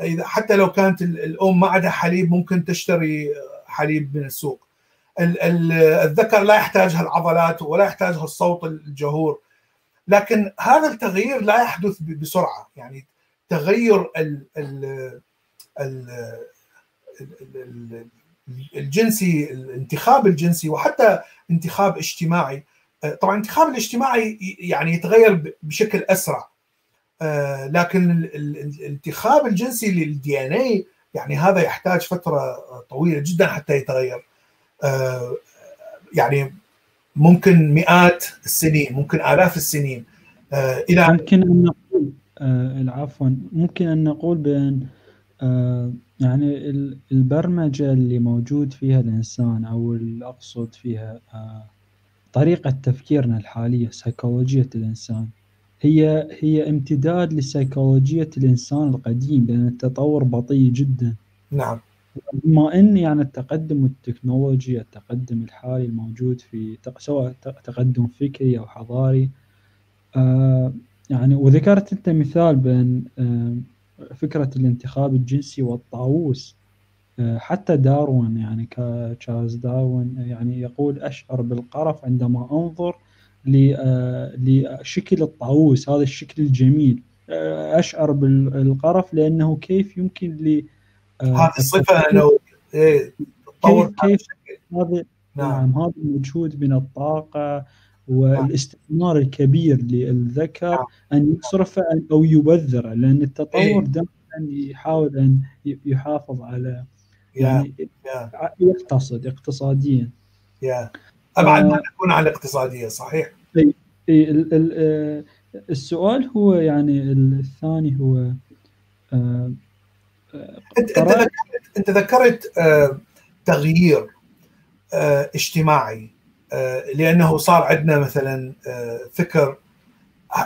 إذا حتى لو كانت الأم ما عندها حليب ممكن تشتري حليب من السوق. الذكر لا يحتاج هالعضلات ولا يحتاج هالصوت الجهور لكن هذا التغيير لا يحدث بسرعة. يعني تغير ال ال ال الجنسي الانتخاب الجنسي وحتى انتخاب اجتماعي طبعا الانتخاب الاجتماعي يعني يتغير بشكل أسرع. لكن الانتخاب الجنسي للدي ان اي يعني هذا يحتاج فترة طويلة جدا حتى يتغير. يعني ممكن مئات السنين ممكن آلاف السنين. إلى ممكن أن نقول عفوا ممكن أن نقول بأن يعني البرمجة اللي موجود فيها الإنسان أو اللي أقصد فيها طريقة تفكيرنا الحالية سيكولوجية الإنسان. هي هي امتداد لسيكولوجية الإنسان القديم لأن التطور بطيء جدا. نعم. بما أن يعني التقدم التكنولوجي التقدم الحالي الموجود في سواء تقدم فكري أو حضاري آه يعني وذكرت أنت مثال بين آه فكرة الانتخاب الجنسي والطاووس. حتى داروين يعني كتشارلز داروين يعني يقول أشعر بالقرف عندما أنظر لشكل الطاووس هذا الشكل الجميل. أشعر بالقرف لأنه كيف يمكن لي هذه الصفة أنه إيه كيف, كيف هذا نعم. هذا المجهود من الطاقة والاستثمار الكبير للذكر نعم. أن يصرف أو يبذر لأن التطور دائما يحاول أن يحافظ على يعني يقتصد اقتصاديا. يا. أبعد ما تكون عن الاقتصادية صحيح؟ إي إي السؤال هو يعني الثاني هو أنت أنت ذكرت أنت ذكرت تغيير اجتماعي لأنه صار عندنا مثلا فكر.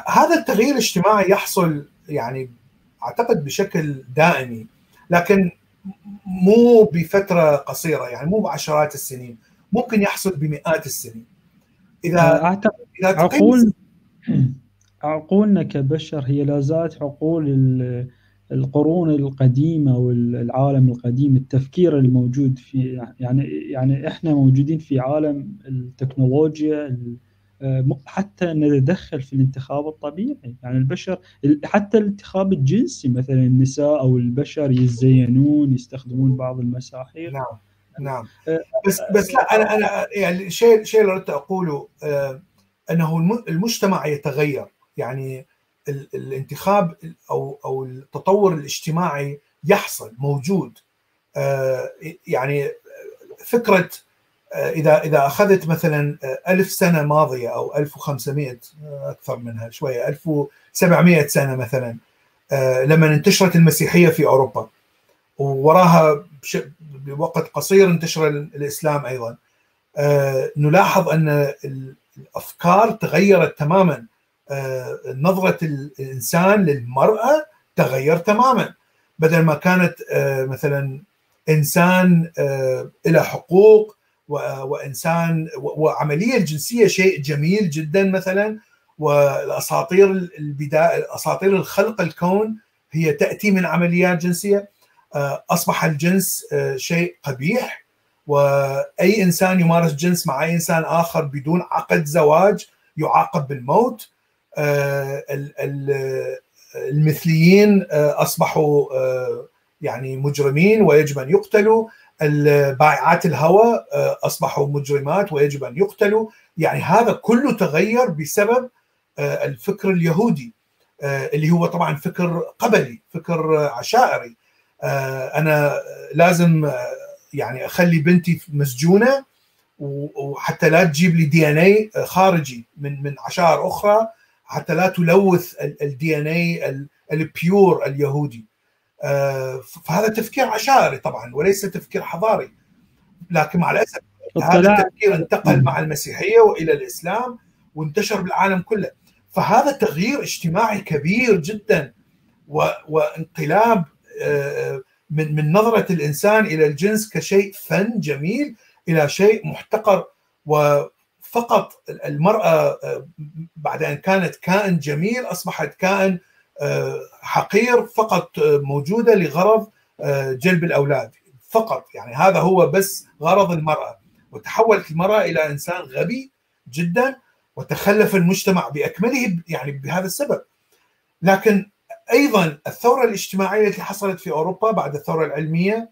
هذا التغيير الاجتماعي يحصل يعني أعتقد بشكل دائمي لكن مو بفترة قصيرة يعني مو بعشرات السنين ممكن يحصل بمئات السنين. إذا أعتقد إذا عقول عقولنا كبشر هي لا زالت عقول القرون القديمة والعالم القديم التفكير الموجود في يعني يعني إحنا موجودين في عالم التكنولوجيا حتى نتدخل في الانتخاب الطبيعي. يعني البشر حتى الانتخاب الجنسي مثلا النساء أو البشر يتزينون يستخدمون بعض المساحيق. نعم نعم. آه، بس بس لا أنا أنا يعني الشيء الشيء اللي أردت أقوله آه، أنه المجتمع يتغير. يعني الانتخاب أو أو التطور الاجتماعي يحصل موجود. آه، يعني فكرة آه، اذا إذا أخذت مثلا آه، ألف سنة ماضية أو 1500 أكثر منها شوية 1700 سنة مثلا لما انتشرت المسيحية في أوروبا ووراها بوقت قصير انتشر الإسلام أيضا نلاحظ أن الأفكار تغيرت تماما آه، نظرة الإنسان للمرأة تغير تماما. بدل ما كانت آه، مثلا إنسان آه، له حقوق وإنسان وعملية الجنسية شيء جميل جدا مثلا والأساطير البداية أساطير الخلق الكون هي تأتي من عمليات جنسية. أصبح الجنس شيء قبيح وأي إنسان يمارس جنس مع أي إنسان آخر بدون عقد زواج يعاقب بالموت. آه، المثليين آه، أصبحوا آه، يعني مجرمين ويجب أن يقتلوا. بائعات الهوى أصبحوا مجرمات ويجب أن يقتلوا. يعني هذا كله تغير بسبب الفكر اليهودي اللي هو طبعا فكر قبلي فكر عشائري. أنا لازم يعني أخلي بنتي مسجونة وحتى لا تجيب لي DNA خارجي من من عشائر أخرى حتى لا تلوث ال DNA ال pure اليهودي. آه، فهذا تفكير عشائري طبعا وليس تفكير حضاري. لكن مع الأسف هذا التفكير انتقل مع المسيحية وإلى الإسلام وانتشر بالعالم كله. فهذا تغيير اجتماعي كبير جدا وانقلاب آه، من من نظرة الإنسان إلى الجنس كشيء فن جميل إلى شيء محتقر. فقط المرأة آه، بعد أن كانت كائن جميل أصبحت كائن آه، حقير فقط آه، موجودة لغرض جلب الأولاد فقط. يعني هذا هو بس غرض المرأة. وتحولت المرأة إلى إنسان غبي جدا وتخلف المجتمع بأكمله يعني بهذا السبب. لكن أيضا الثورة الاجتماعية التي حصلت في أوروبا بعد الثورة العلمية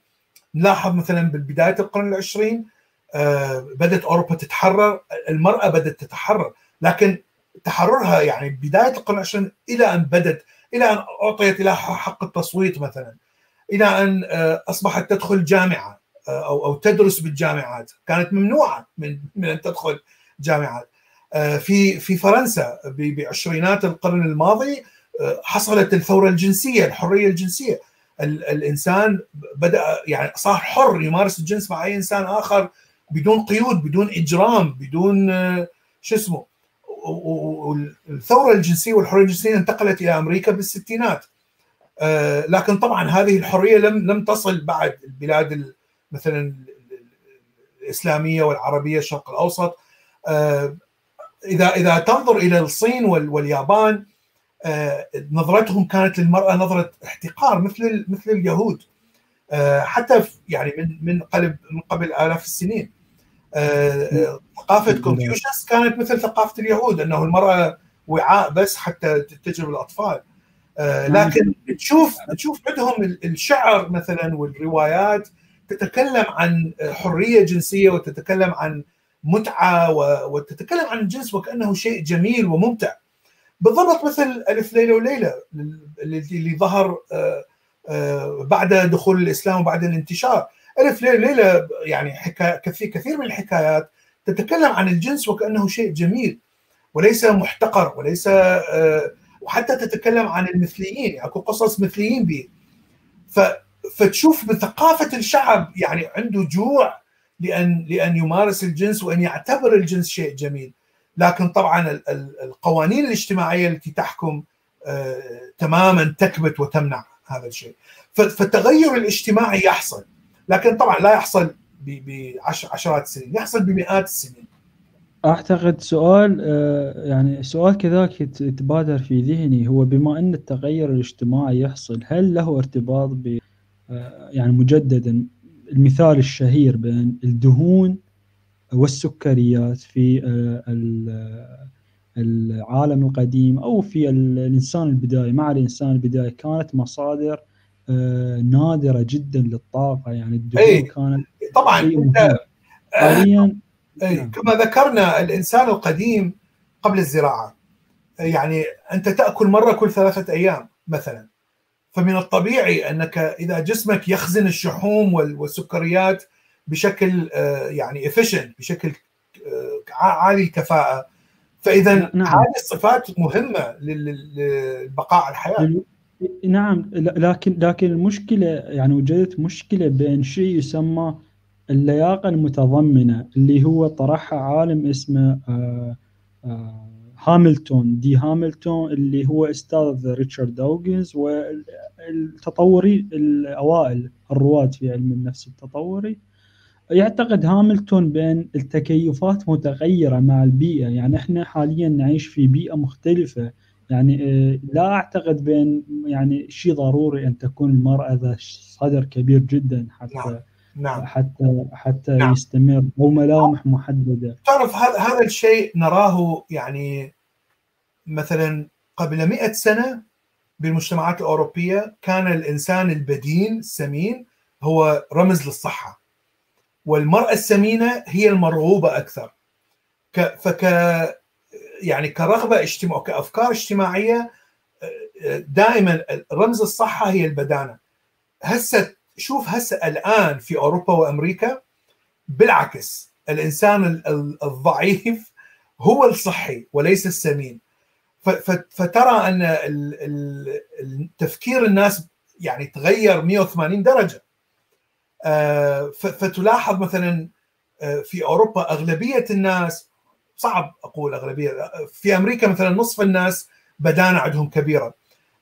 نلاحظ مثلا بالبداية القرن العشرين آه، بدأت أوروبا تتحرر المرأة بدأت تتحرر. لكن تحررها يعني بداية القرن العشرين إلى أن بدت إلى أن أعطيت لها حق التصويت مثلا إلى أن آه، أصبحت تدخل جامعة آه، أو أو تدرس بالجامعات. كانت ممنوعة من من أن تدخل جامعات. في في فرنسا بعشرينات القرن الماضي حصلت الثورة الجنسية الحرية الجنسية. الإنسان بدأ يعني صار حر يمارس الجنس مع أي إنسان آخر بدون قيود بدون إجرام بدون آه، شو اسمه والثورة الجنسية والحرية الجنسية انتقلت إلى أمريكا بالستينات. آه، لكن طبعا هذه الحرية لم لم تصل بعد البلاد مثلا الإسلامية والعربية الشرق الأوسط. آه، اذا إذا تنظر إلى الصين واليابان نظرتهم كانت للمرأة نظرة احتقار مثل مثل اليهود. حتى يعني من من قبل من قبل آلاف السنين. آه، ثقافة كونفوشيوس كانت مثل ثقافة اليهود أنه المرأة وعاء بس حتى تجرب الأطفال. آه، لكن تشوف تشوف عندهم الشعر مثلا والروايات تتكلم عن حرية جنسية وتتكلم عن متعة وتتكلم عن الجنس وكأنه شيء جميل وممتع. بالضبط مثل ألف ليلة وليلة اللي ظهر آه، بعد دخول الإسلام وبعد الانتشار. ألف ليلة يعني حكاية كثير كثير من الحكايات تتكلم عن الجنس وكأنه شيء جميل وليس محتقر وليس آه، وحتى تتكلم عن المثليين أكو يعني قصص مثليين به. فتشوف من ثقافة الشعب يعني عنده جوع لأن لأن يمارس الجنس وأن يعتبر الجنس شيء جميل. لكن طبعا القوانين الاجتماعية التي تحكم آه، تماما تكبت وتمنع هذا الشيء. فالتغير الاجتماعي يحصل. لكن طبعا لا يحصل بعشرات السنين يحصل بمئات السنين. أعتقد سؤال آه، يعني سؤال كذاك يتبادر في ذهني هو بما أن التغير الاجتماعي يحصل هل له ارتباط ب آه، يعني مجددا المثال الشهير بين الدهون والسكريات في آه، العالم القديم أو في الإنسان البدائي؟ مع الإنسان البدائي كانت مصادر نادرة جدا للطاقة يعني الدهون أي. كانت طبعا حاليا أي. نعم. كما ذكرنا الإنسان القديم قبل الزراعة يعني أنت تأكل مرة كل ثلاثة أيام مثلا فمن الطبيعي أنك إذا جسمك يخزن الشحوم والسكريات بشكل آه، يعني افيشنت بشكل آه، عالي الكفاءة فإذا نعم. هذه الصفات مهمة للبقاء الحياة نعم لكن لكن المشكلة يعني وجدت مشكلة بين شيء يسمى اللياقة المتضمنة اللي هو طرحها عالم اسمه آه، آه، هاملتون دي هاملتون اللي هو أستاذ ريتشارد دوغنز والتطوري الأوائل الرواد في علم النفس التطوري. يعتقد هاملتون بين التكيفات متغيرة مع البيئة يعني إحنا حاليا نعيش في بيئة مختلفة. يعني آه، لا أعتقد بين يعني شيء ضروري أن تكون المرأة ذا صدر كبير جدا حتى نعم. نعم حتى حتى نعم. يستمر أو ملامح محددة تعرف هذا هذا الشيء نراه يعني مثلا قبل مئة سنة بالمجتمعات الأوروبية كان الإنسان البدين السمين هو رمز للصحة والمرأة السمينة هي المرغوبة أكثر فك يعني كرغبة اجتماعيه كأفكار اجتماعية دائما رمز الصحة هي البدانة. هسه شوف هسه الآن في أوروبا وأمريكا بالعكس الإنسان الضعيف هو الصحي وليس السمين. فترى أن تفكير الناس يعني تغير 180 درجة. آه، فتلاحظ مثلا آه، في أوروبا أغلبية الناس صعب أقول أغلبية. في أمريكا مثلا نصف الناس بدانة عندهم كبيره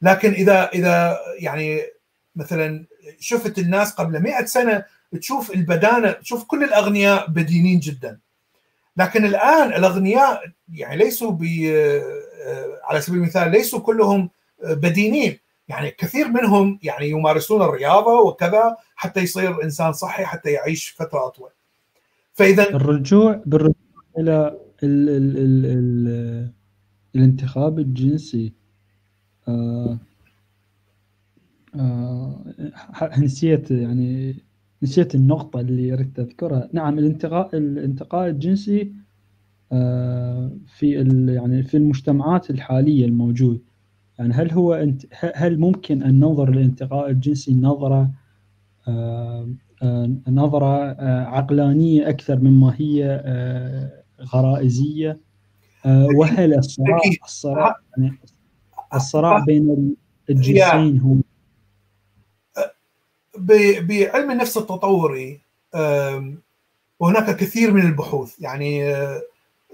لكن إذا إذا يعني مثلا شفت الناس قبل مئة سنة تشوف البدانة تشوف كل الأغنياء بدينين جدا. لكن الآن الأغنياء يعني ليسوا ب على سبيل المثال ليسوا كلهم بدينين. يعني كثير منهم يعني يمارسون الرياضة وكذا حتى يصير إنسان صحي حتى يعيش فترة أطول. فإذا الرجوع بالرجوع إلى ال ال ال ال الانتخاب الجنسي آه آه نسيت يعني نسيت النقطة اللي أردت أذكرها. نعم الانتقاء الانتقاء الجنسي آه في يعني في المجتمعات الحالية الموجود. يعني هل هو انت هل ممكن أن ننظر للانتقاء الجنسي نظرة آه آه نظرة آه عقلانية أكثر مما هي غرائزية آه وهل الصراع الصراع يعني الصراع بين الجنسين هو بعلم النفس التطوري وهناك كثير من البحوث. يعني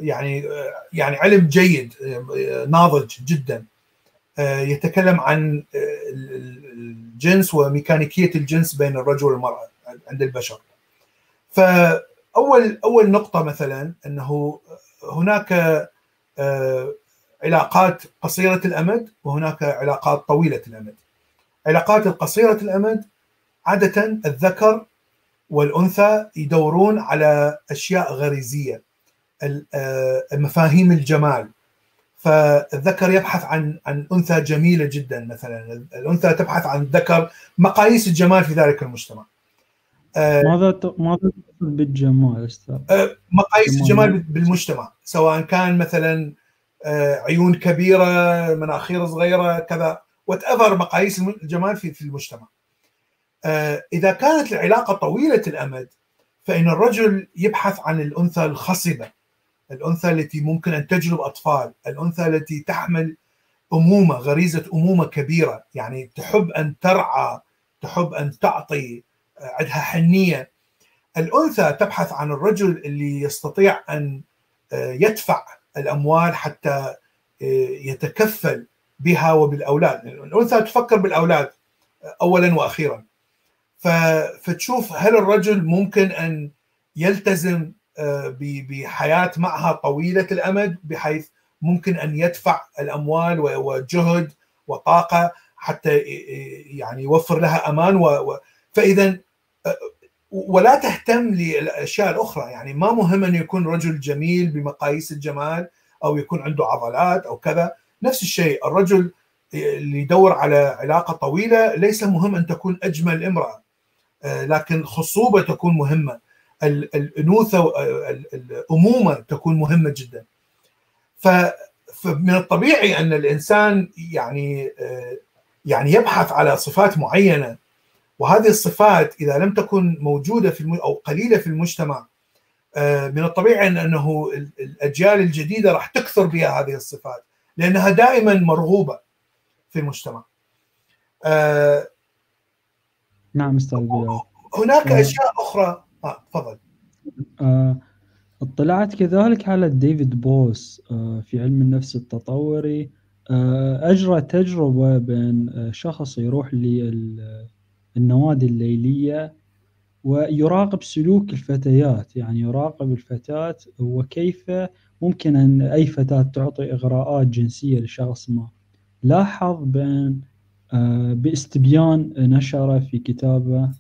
يعني يعني علم جيد ناضج جدا. يتكلم عن الجنس وميكانيكية الجنس بين الرجل والمرأة عند البشر. فاول أول نقطة مثلا إنه هناك علاقات قصيرة الأمد وهناك علاقات طويلة الأمد. علاقات القصيره الأمد عادة الذكر والأنثى يدورون على أشياء غريزية آه، مفاهيم الجمال. فالذكر يبحث عن عن أنثى جميلة جدا مثلا. الأنثى تبحث عن ذكر مقاييس الجمال في ذلك المجتمع. آه، ماذا ماذا تقصد بالجمال أستاذ؟ آه، مقاييس الجمال بالمجتمع سواء كان مثلا عيون كبيرة مناخير صغيرة كذا وات ايفر مقاييس الجمال في في المجتمع آه، إذا كانت العلاقة طويلة الأمد فإن الرجل يبحث عن الأنثى الخصبة الأنثى التي ممكن أن تجلب أطفال الأنثى التي تحمل أمومة غريزة أمومة كبيرة يعني تحب أن ترعى تحب أن تعطي آه، عندها حنية. الأنثى تبحث عن الرجل اللي يستطيع أن آه، يدفع الأموال حتى يتكفل بها وبالأولاد. الأنثى تفكر بالأولاد اولا وأخيرا. فتشوف هل الرجل ممكن أن يلتزم بحياة معها طويلة الأمد بحيث ممكن أن يدفع الأموال وجهد وطاقة حتى يعني يوفر لها أمان و فاذا ولا تهتم للاشياء الأخرى. يعني ما مهم أن يكون رجل جميل بمقاييس الجمال أو يكون عنده عضلات أو كذا. نفس الشيء الرجل اللي يدور على علاقة طويلة ليس مهم أن تكون أجمل امرأة لكن خصوبة تكون مهمة. الأنوثة الأمومة تكون مهمة جدا. فمن الطبيعي أن الإنسان يعني يعني يبحث على صفات معينة وهذه الصفات إذا لم تكن موجودة في أو قليلة في المجتمع من الطبيعي ان أنه الأجيال الجديدة راح تكثر بها هذه الصفات لأنها دائما مرغوبة في المجتمع. نعم أستاذ. هناك أشياء أخرى آه تفضل. آه اطلعت كذلك على ديفيد بوس آه في علم النفس التطوري آه أجرى تجربة بين شخص يروح للنوادي الليلية ويراقب سلوك الفتيات. يعني يراقب الفتاة وكيف ممكن أن أي فتاة تعطي إغراءات جنسية لشخص ما. لاحظ بأن باستبيان نشر في كتابه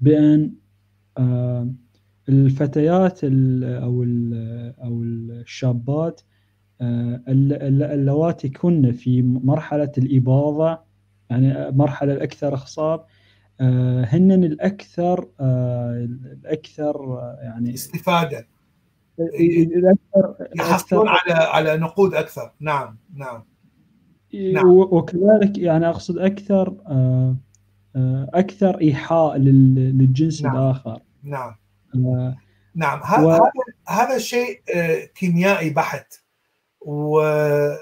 بأن الفتيات أو أو الشابات اللواتي كن في مرحلة الإباضة يعني مرحلة الأكثر إخصاب هن الأكثر الأكثر يعني استفادة. الأكثر يحصلون على على نقود أكثر. نعم نعم. نعم. وكذلك يعني أقصد أكثر أكثر إيحاء للجنس نعم. الآخر. نعم. نعم. و... هذا هذا شيء كيميائي بحت. ويعني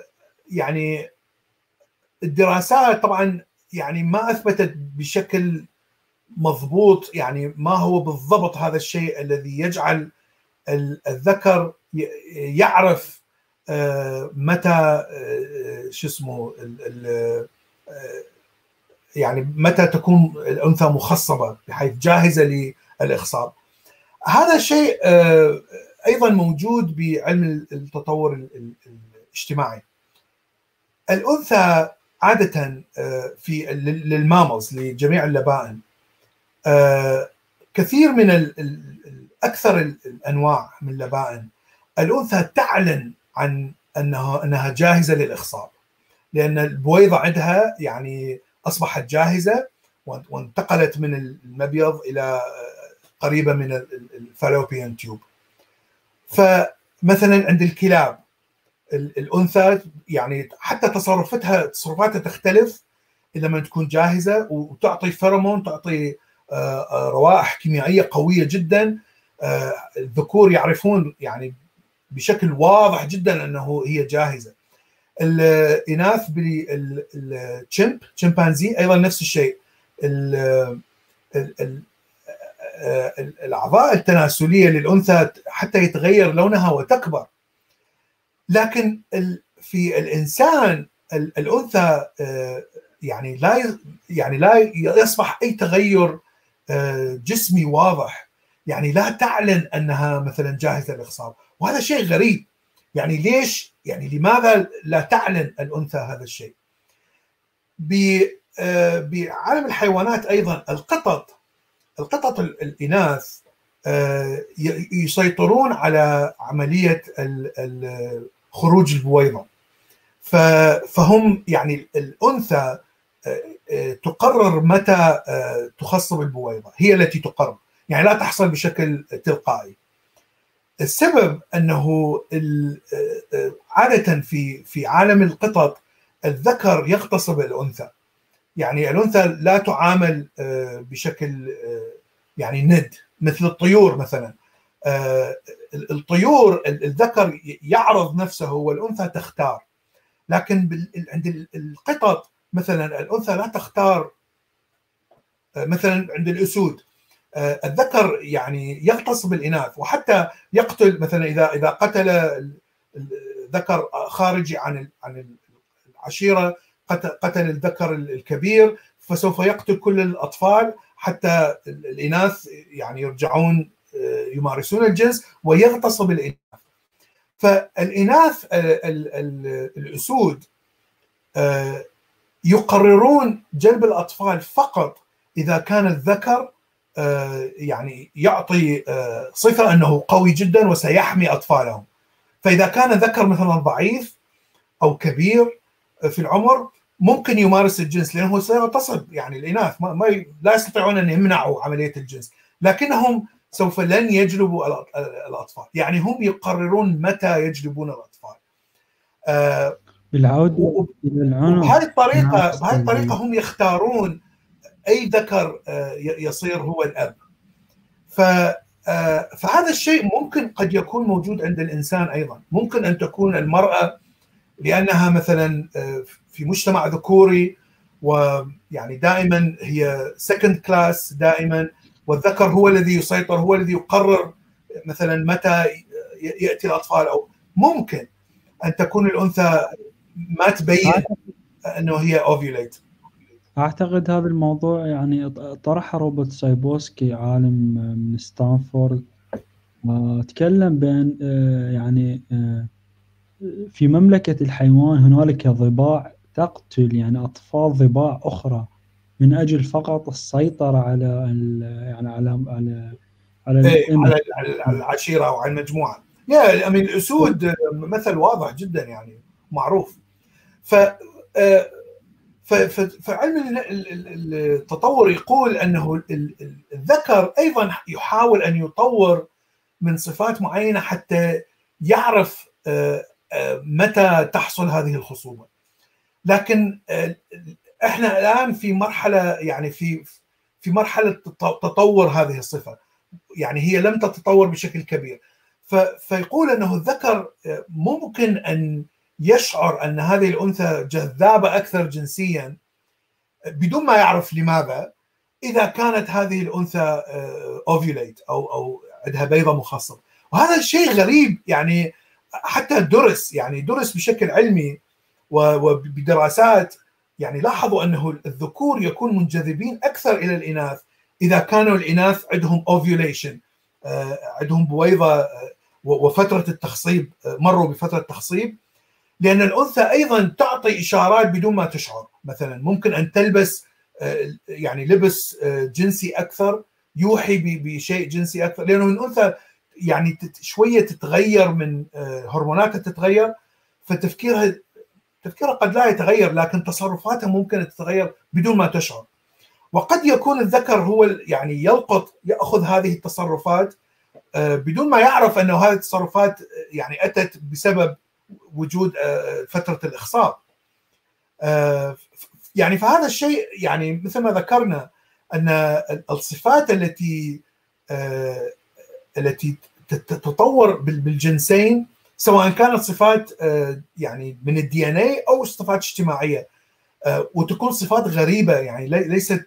الدراسات طبعا يعني ما أثبتت بشكل مضبوط يعني ما هو بالضبط هذا الشيء الذي يجعل الذكر يعرف متى شو اسمه يعني متى تكون الأنثى مخصبة بحيث جاهزة للإخصاب. هذا شيء أيضا موجود بعلم التطور الاجتماعي. الأنثى عادة في للمامز لجميع اللبائن كثير من أكثر الأنواع من اللبائن الأنثى تعلن عن انها أنها جاهزة للإخصاب لأن البويضة عندها يعني أصبحت جاهزة وانتقلت من المبيض إلى قريبة من الفالوبيان تيوب. فمثلا عند الكلاب الأنثى يعني حتى تصرفتها تصرفاتها تختلف لما تكون جاهزة وتعطي فيرمون تعطي روائح كيميائية قوية جدا. الذكور يعرفون يعني بشكل واضح جدا أنه هي جاهزة. الإناث بالتشمب شمبانزي أيضا نفس الشيء. الأعضاء التناسلية للأنثى حتى يتغير لونها وتكبر. لكن في الإنسان الأنثى يعني لا يعني لا يصبح أي تغير جسمي واضح. يعني لا تعلن أنها مثلا جاهزة للإخصاب. وهذا شيء غريب. يعني ليش؟ يعني لماذا لا تعلن الأنثى هذا الشيء؟ بعالم الحيوانات أيضا القطط القطط الإناث يسيطرون على عملية خروج البويضه فهم يعني الأنثى تقرر متى تخصب البويضه هي التي تقرر. يعني لا تحصل بشكل تلقائي. السبب أنه عادة في في عالم القطط الذكر يغتصب الأنثى. يعني الأنثى لا تعامل بشكل يعني ند مثل الطيور مثلا. الطيور الذكر يعرض نفسه والأنثى تختار. لكن عند القطط مثلا الأنثى لا تختار. مثلا عند الأسود. الذكر يعني يغتصب الاناث وحتى يقتل مثلا اذا إذا قتل ذكر خارجي عن عن العشيرة قتل الذكر الكبير فسوف يقتل كل الأطفال حتى الإناث يعني يرجعون يمارسون الجنس ويغتصب الإناث. فالإناث الأسود يقررون جلب الأطفال فقط إذا كان الذكر يعني يعطي صفة أنه قوي جدا وسيحمي أطفالهم. فإذا كان ذكر مثلا ضعيف أو كبير في العمر ممكن يمارس الجنس لأنه سيغتصب. يعني الإناث ما, لا يستطيعون أن يمنعوا عملية الجنس. لكنهم سوف لن يجلبوا الأطفال. يعني هم يقررون متى يجلبون الأطفال. آه بالعودة العنف بهذه الطريقة بهذه الطريقة هم يختارون أي ذكر آه يصير هو الأب. ف آه فهذا الشيء ممكن قد يكون موجود عند الإنسان أيضا. ممكن أن تكون المرأة لأنها مثلا في مجتمع ذكوري ويعني دائما هي second class دائما والذكر هو الذي يسيطر هو الذي يقرر مثلا متى يأتي الأطفال أو ممكن أن تكون الأنثى ما تبين أنه هي ovulate أعتقد هذا الموضوع يعني طرحه روبرت سايبوسكي عالم من ستانفورد تكلم بأن يعني في مملكة الحيوان هنالك ضباع تقتل يعني أطفال ضباع أخرى. من أجل فقط السيطرة على يعني على على على, إيه على, على العشيرة أو على المجموعة. يا أمين الأسود مثل واضح جدا يعني معروف. ف آه، فعلم التطور يقول أنه الذكر أيضا يحاول أن يطور من صفات معينة حتى يعرف آه، آه، متى تحصل هذه الخصوبه لكن إحنا الآن في مرحلة يعني في في مرحلة تطور هذه الصفة. يعني هي لم تتطور بشكل كبير. فيقول أنه الذكر ممكن أن يشعر أن هذه الأنثى جذابة أكثر جنسيا بدون ما يعرف لماذا إذا كانت هذه الأنثى اوفيوليت آه، أو أو عندها بيضة مخصب وهذا الشيء غريب يعني حتى درس يعني درس بشكل علمي وبدراسات يعني لاحظوا أنه الذكور يكون منجذبين أكثر إلى الإناث إذا كانوا الإناث عندهم اوفيوليشن آه، عندهم بويضة آه، وفترة التخصيب مروا بفترة تخصيب لأن الأنثى أيضا تعطي إشارات بدون ما تشعر. مثلا ممكن أن تلبس آه، يعني لبس آه، جنسي أكثر يوحي بشيء جنسي أكثر. لأنه الأنثى يعني شوية تتغير من آه، هرموناتها تتغير فتفكيرها تفكيرها قد لا يتغير لكن تصرفاتها ممكن تتغير بدون ما تشعر. وقد يكون الذكر هو يعني يلقط يأخذ هذه التصرفات بدون ما يعرف أنه هذه التصرفات يعني أتت بسبب وجود آه، فترة الاخصاب آه، يعني فهذا الشيء يعني مثل ما ذكرنا أن الصفات التي آه، التي تتطور بالجنسين سواء كانت صفات يعني من الدي ان اي أو صفات اجتماعية. وتكون صفات غريبة يعني ليست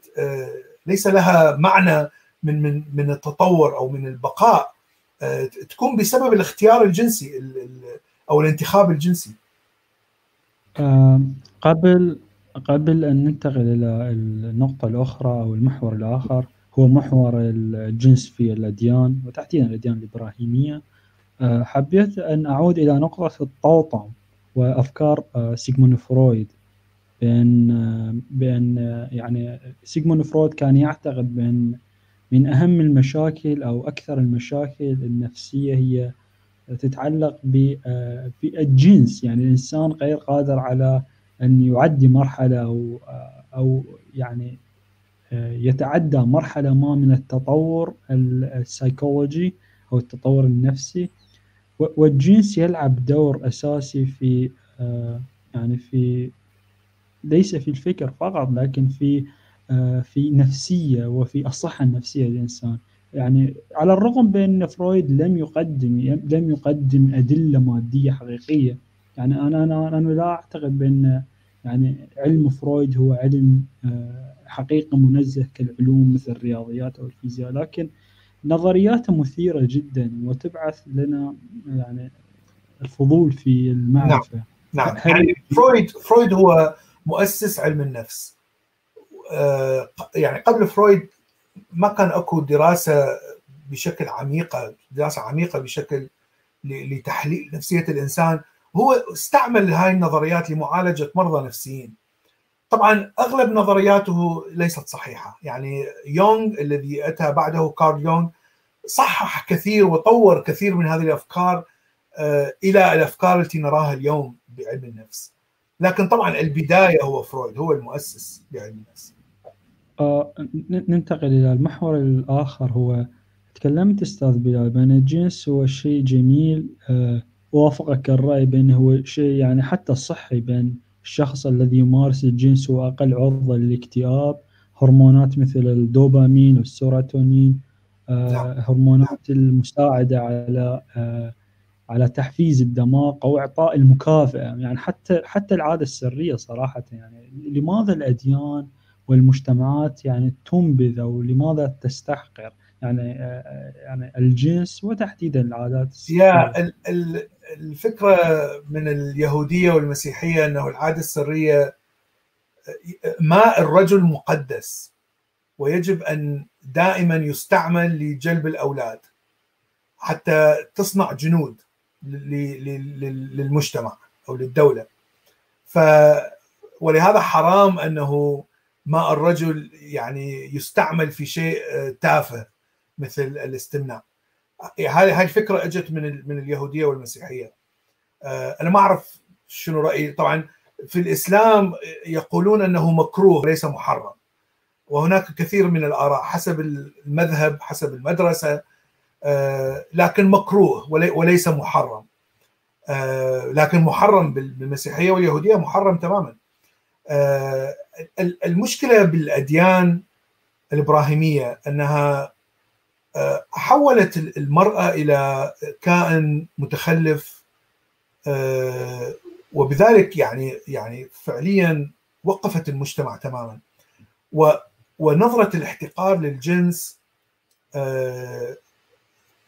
ليس لها معنى من من من التطور أو من البقاء. تكون بسبب الاختيار الجنسي أو الانتخاب الجنسي. قبل قبل أن ننتقل إلى النقطة الأخرى أو المحور الآخر هو محور الجنس في الأديان وتحديدا الأديان الإبراهيمية. آه، حبيت أن أعود إلى نقطة الطوطم وأفكار آه، سيغموند فرويد. بأن آه، بأن يعني سيغموند فرويد كان يعتقد بأن من أهم المشاكل أو أكثر المشاكل النفسية هي تتعلق بالجنس يعني الإنسان غير قادر على أن يعدي مرحلة أو أو يعني يتعدى مرحلة ما من التطور السيكولوجي أو التطور النفسي. والجنس يلعب دور أساسي في يعني في ليس في الفكر فقط لكن في في نفسية وفي الصحة النفسية للإنسان. يعني على الرغم بأن فرويد لم يقدم لم يقدم أدلة مادية حقيقية يعني أنا أنا أنا لا أعتقد بأن يعني علم فرويد هو علم آه، حقيقة منزه كالعلوم مثل الرياضيات أو الفيزياء لكن نظرياته مثيرة جدا وتبعث لنا يعني الفضول في المعرفة. نعم نعم. يعني فرويد فرويد هو مؤسس علم النفس. يعني قبل فرويد ما كان أكو دراسة بشكل عميقة دراسة عميقة بشكل لتحليل نفسية الإنسان. هو استعمل هاي النظريات لمعالجة مرضى نفسيين. طبعا أغلب نظرياته ليست صحيحة. يعني يونغ الذي أتى بعده كارل يونغ صحح كثير وطور كثير من هذه الأفكار آه، إلى الأفكار التي نراها اليوم بعلم النفس. لكن طبعا البداية هو فرويد هو المؤسس لعلم النفس. آه ننتقل إلى المحور الآخر. هو تكلمت أستاذ بلال بأن الجنس هو شيء جميل آه وافقك الرأي بأنه هو شيء يعني حتى صحي بين الشخص الذي يمارس الجنس هو أقل عرضة للاكتئاب هرمونات مثل الدوبامين والسيروتونين آه نعم. هرمونات المساعدة على آه على تحفيز الدماغ أو إعطاء المكافأة يعني حتى حتى العادة السرية صراحة يعني لماذا الأديان والمجتمعات يعني تنبذ أو لماذا تستحقر يعني يعني الجنس وتحديدا العادات السريه الفكرة من اليهودية والمسيحية إنه العادة السرية ماء الرجل مقدس ويجب أن دائما يستعمل لجلب الأولاد حتى تصنع جنود للمجتمع أو للدولة. ف ولهذا حرام أنه ماء الرجل يعني يستعمل في شيء تافه. مثل الاستمناء. هذه هاي الفكرة اجت من من اليهودية والمسيحية. أنا ما أعرف شنو رأيي. طبعا في الإسلام يقولون أنه مكروه ليس محرم. وهناك كثير من الآراء حسب المذهب حسب المدرسة. آه، لكن مكروه وليس محرم. آه، لكن محرم بالمسيحية واليهودية محرم تماما. آه، المشكلة بالأديان الإبراهيمية أنها حولت المرأة إلى كائن متخلف وبذلك يعني يعني فعليا وقفت المجتمع تماما. ونظرة الاحتقار للجنس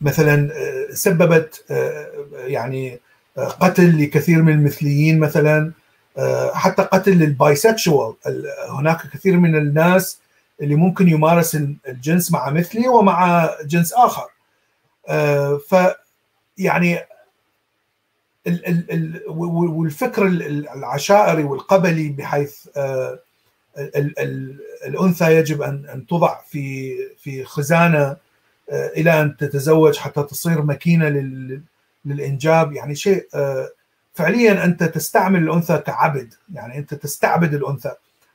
مثلا آه، سببت آه، يعني آه، قتل لكثير من المثليين مثلا حتى قتل للبايسكشوال هناك كثير من الناس اللي ممكن يمارس الجنس مع مثلي ومع جنس آخر. ف يعني والفكر العشائري والقبلي بحيث الأنثى يجب ان توضع في في خزانة آه، إلى أن تتزوج حتى تصير ماكينه للإنجاب. يعني شيء آه، فعليا أنت تستعمل الأنثى كعبد. يعني أنت تستعبد الأنثى.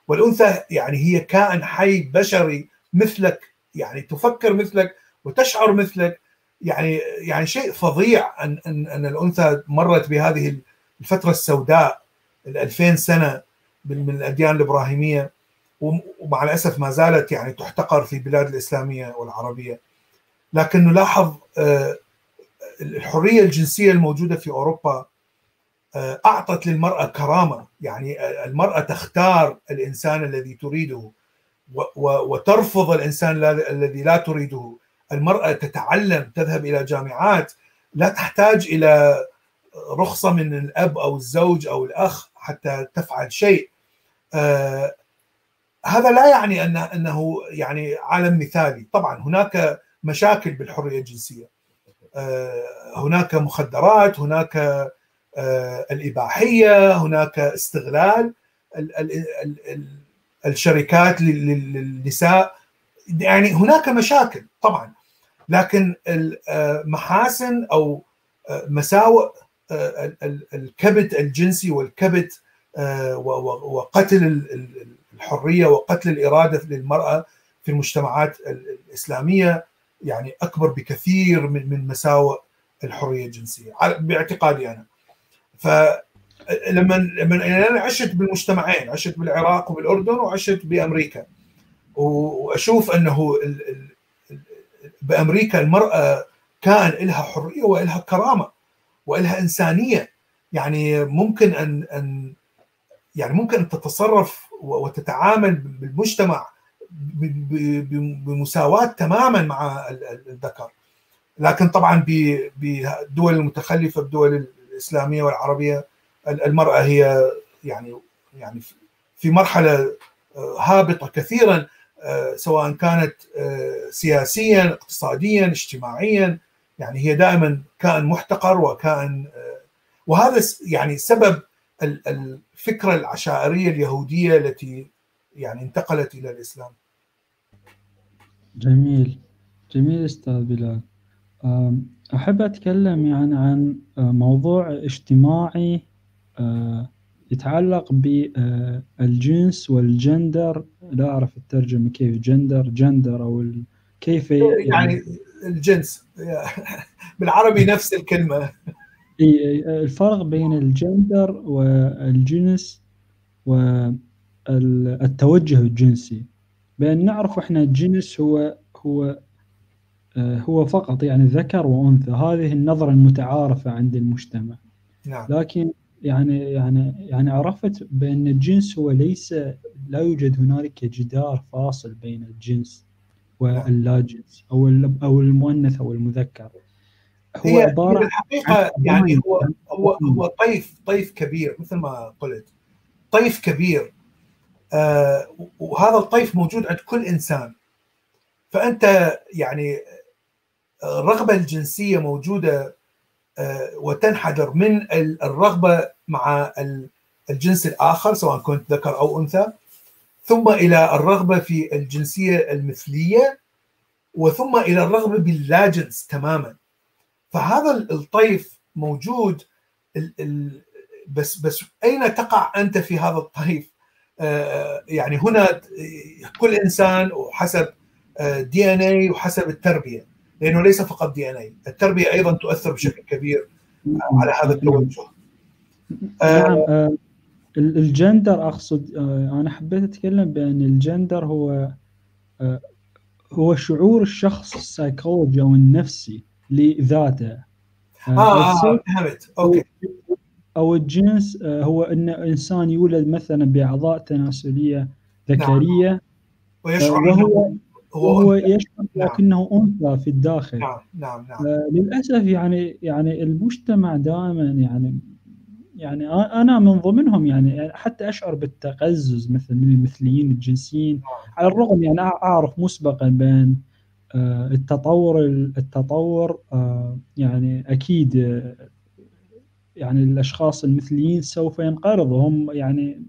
والأنثى يعني هي كائن حي بشري مثلك يعني تفكر مثلك وتشعر مثلك. يعني يعني شيء فظيع أن أن أن الأنثى مرت بهذه الفترة السوداء ال 2000 سنة من الأديان الإبراهيمية. ومع الأسف ما زالت يعني تحتقر في البلاد الإسلامية والعربية. لكن نلاحظ آه، الحرية الجنسية الموجودة في أوروبا أعطت للمرأة كرامة. يعني المرأة تختار الإنسان الذي تريده وترفض الإنسان الذي لا تريده. المرأة تتعلم تذهب إلى جامعات لا تحتاج إلى رخصة من الأب أو الزوج أو الأخ حتى تفعل شيء. آه هذا لا يعني أن أنه يعني عالم مثالي. طبعا هناك مشاكل بالحرية الجنسية. آه، هناك مخدرات هناك آه، الإباحية هناك استغلال الشركات للنساء. يعني هناك مشاكل طبعا لكن المحاسن أو مساوئ الكبت الجنسي والكبت آه، وقتل الحرية وقتل الإرادة للمرأة في المجتمعات الإسلامية يعني أكبر بكثير من من مساوئ الحرية الجنسية. باعتقادي أنا. فلما لما أنا عشت بالمجتمعين عشت بالعراق وبالأردن وعشت بأمريكا. وأشوف أنه بأمريكا المرأة كان لها حرية ولها كرامة ولها إنسانية. يعني ممكن أن أن يعني ممكن أن تتصرف وتتعامل بالمجتمع بمساواة تماما مع الذكر. لكن طبعا بالدول المتخلفة الدول الإسلامية والعربية المرأة هي يعني يعني في مرحلة هابطة كثيرا سواء كانت سياسيا اقتصاديا اجتماعيا يعني هي دائما كائن محتقر وكائن وهذا يعني سبب الفكرة العشائرية اليهودية التي يعني انتقلت إلى الإسلام. جميل جميل أستاذ بلال. أحب أتكلم يعني عن موضوع اجتماعي يتعلق بالجنس والجندر. لا أعرف الترجمة كيف جندر جندر أو كيف يعني, يعني الجنس؟ بالعربي نفس الكلمة. الفرق بين الجندر والجنس والتوجه الجنسي. بأن نعرف إحنا الجنس هو هو هو فقط يعني ذكر وأنثى. هذه النظرة المتعارفة عند المجتمع. نعم. لكن يعني يعني يعني عرفت بأن الجنس هو ليس لا يوجد هنالك جدار فاصل بين الجنس واللا جنس أو أو المؤنث أو المذكر. هو هي عبارة الحقيقة يعني هو هو هو طيف طيف كبير مثل ما قلت. طيف كبير. آه وهذا الطيف موجود عند كل إنسان. فأنت يعني الرغبة الجنسية موجودة آه وتنحدر من الرغبة مع الجنس الآخر سواء كنت ذكر أو أنثى. ثم إلى الرغبة في الجنسية المثلية وثم إلى الرغبة باللاجنس تماما. فهذا الطيف موجود بس بس أين تقع أنت في هذا الطيف؟ آه، يعني هنا كل إنسان وحسب دي ان اي وحسب التربية. لأنه ليس فقط دي إن اي، التربية أيضا تؤثر بشكل كبير على هذا التوجه. نعم آه، الجندر أقصد آه، أنا حبيت أتكلم بأن الجندر هو هو شعور الشخص السيكولوجي أو النفسي لذاته. آه فهمت. okay. أو الجنس آه، هو إن إنسان يولد مثلا بأعضاء تناسلية ذكرية. نعم. ويشعر وهو وهو يشعر نعم. لكنه أنثى في الداخل. نعم نعم نعم. آه للأسف يعني يعني المجتمع دائما يعني يعني أنا من ضمنهم يعني حتى أشعر بالتقزز مثل من المثليين الجنسيين. نعم. على الرغم يعني أعرف مسبقا بان آه، التطور التطور آه، يعني أكيد يعني الأشخاص المثليين سوف ينقرضوا هم يعني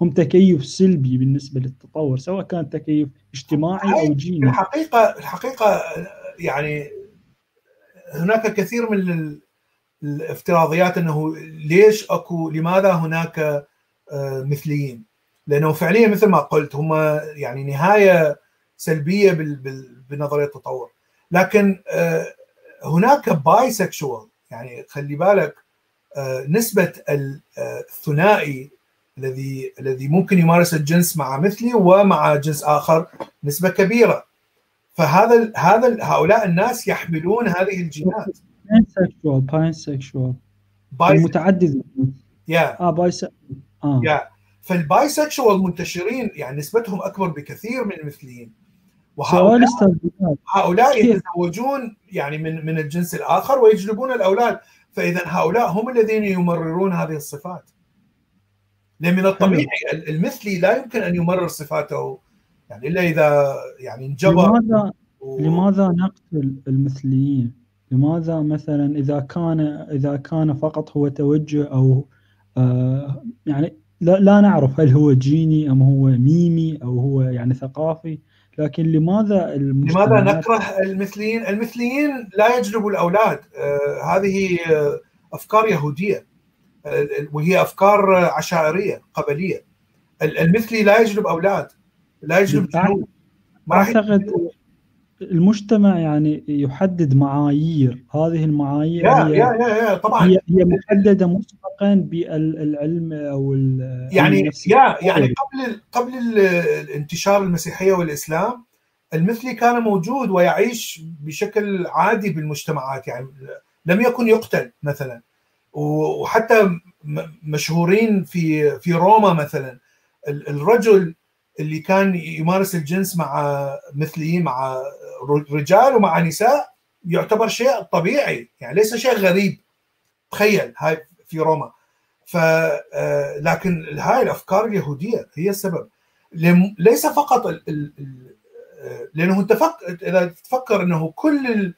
هم تكيف سلبي بالنسبة للتطور سواء كان تكيف اجتماعي أو جيني الحقيقة الحقيقة يعني هناك كثير من الافتراضيات إنه ليش اكو لماذا هناك مثليين؟ لأنه فعليا مثل ما قلت هم يعني نهاية سلبية بنظرية التطور لكن آه، هناك bisexual يعني خلي بالك آه، نسبة الثنائي الذي الذي ممكن يمارس الجنس مع مثلي ومع جنس آخر نسبة كبيرة. فهذا هذا هؤلاء الناس يحملون هذه الجينات. bisexual bisexual متعدد yeah آه bi آه. yeah فال bisexual منتشرين يعني نسبتهم أكبر بكثير من المثليين. وهؤلاء هؤلاء يتزوجون يعني من من الجنس الآخر ويجلبون الأولاد. فإذا هؤلاء هم الذين يمررون هذه الصفات. لأن من الطبيعي المثلي لا يمكن أن يمرر صفاته يعني إلا إذا يعني انجبر لماذا و... لماذا نقتل المثليين؟ لماذا مثلا إذا كان إذا كان فقط هو توجه أو آه يعني لا, لا نعرف هل هو جيني أم هو ميمي أو هو يعني ثقافي لكن لماذا لماذا نكره المثليين؟ المثليين لا يجلبوا الأولاد آه هذه آه أفكار يهودية وهي أفكار عشائرية قبلية. المثلي لا يجلب أولاد لا يجلب جنود. ما أعتقد المجتمع يعني يحدد معايير. هذه المعايير يا هي يا يا يا طبعا. هي, هي محددة مسبقا بالعلم أو يعني يا يعني قبل قبل الانتشار المسيحية والإسلام المثلي كان موجود ويعيش بشكل عادي بالمجتمعات. يعني لم يكن يقتل مثلا. وحتى مشهورين في في روما مثلا. الرجل اللي كان يمارس الجنس مع مثليين مع رجال ومع نساء يعتبر شيء طبيعي يعني ليس شيء غريب. تخيل هاي في روما. ف آه، لكن هاي الأفكار اليهودية هي السبب. ليس فقط لأنه انت. إذا تفكر إنه كل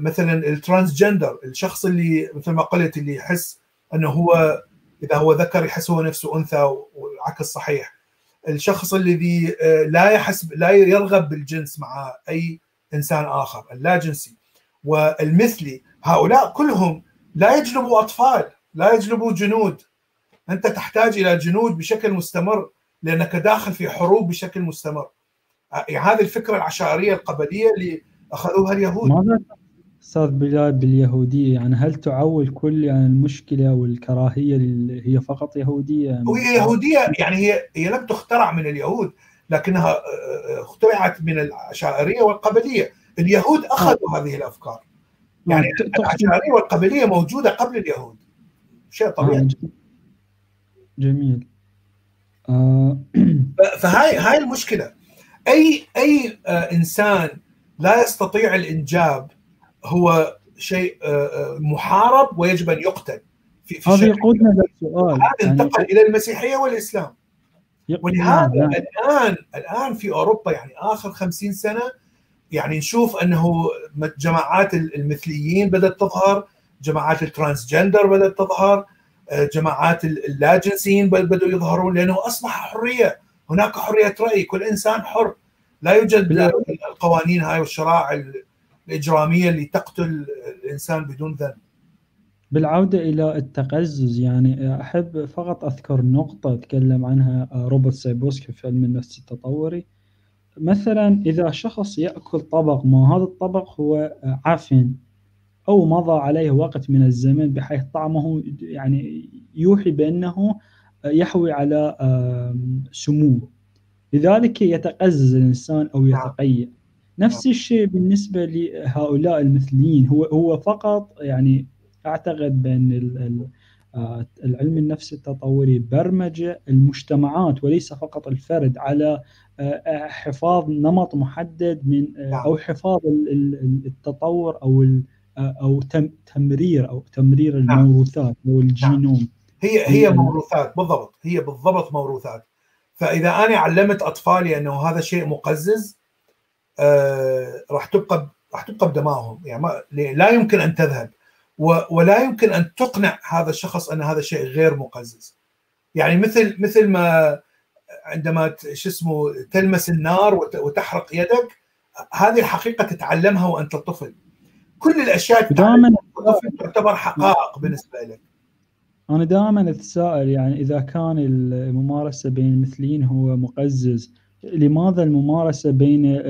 مثلا الترانس جندر الشخص اللي مثل ما قلت اللي يحس أنه هو إذا هو ذكر يحس هو نفسه أنثى والعكس صحيح. الشخص الذي لا يحس لا يرغب بالجنس مع أي إنسان آخر اللا جنسي والمثلي هؤلاء كلهم لا يجلبوا أطفال لا يجلبوا جنود. أنت تحتاج إلى جنود بشكل مستمر لأنك داخل في حروب بشكل مستمر. يعني هذه الفكرة العشائرية القبلية اللي أخذوها اليهود. ماذا أستاذ بلال باليهودية؟ يعني هل تعول كل يعني المشكلة والكراهية اللي هي فقط يهودية؟ وهي يهودية يعني هي هي لم تخترع من اليهود لكنها اخترعت من العشائريه والقبلية. اليهود أخذوا آه. هذه الأفكار. يعني العشائريه والقبلية موجودة قبل اليهود. شيء طبيعي. آه. جميل. آه. فهاي هاي المشكلة. اي أي إنسان لا يستطيع الإنجاب هو شيء محارب ويجب أن يقتل في, في هذا يقودنا للسؤال هذا يعني انتقل إلى المسيحية والإسلام. ولهذا نعم. الآن الآن في أوروبا يعني آخر خمسين سنة يعني نشوف أنه جماعات المثليين بدأت تظهر جماعات ال transgender بدأت تظهر جماعات اللاجنسيين بدأوا يظهرون لأنه أصبح حرية. هناك حرية رأي كل إنسان حر. لا يوجد القوانين هاي والشرائع الإجرامية اللي تقتل الإنسان بدون ذنب. بالعودة إلى التقزز يعني أحب فقط أذكر نقطة تكلم عنها روبرت سابولسكي في علم النفس التطوري. مثلا إذا شخص يأكل طبق ما هذا الطبق هو عفن أو مضى عليه وقت من الزمن بحيث طعمه يعني يوحي بأنه يحوي على سموم لذلك يتقزز الإنسان أو نعم. يتقيأ نفس نعم. الشيء بالنسبة لهؤلاء المثليين هو هو فقط يعني أعتقد بأن آه، العلم النفس التطوري برمج المجتمعات وليس فقط الفرد على آه، حفاظ نمط محدد من آه، نعم. أو حفاظ التطور أو أو تمرير أو تمرير. الموروثات أو الجينوم. هي هي موروثات بالضبط هي بالضبط موروثات فإذا أنا علمت أطفالي أنه هذا شيء مقزز آه راح تبقى راح تبقى بدماغهم. يعني ما لا يمكن أن تذهب ولا يمكن أن تقنع هذا الشخص أن هذا شيء غير مقزز. يعني مثل مثل ما عندما شو اسمه تلمس النار وتحرق يدك هذه الحقيقة تتعلمها وأنت طفل. كل الأشياء دائما تعتبر حقائق بالنسبة لك. أنا دائما أتساءل يعني إذا كان الممارسة بين المثليين هو مقزز لماذا الممارسة بين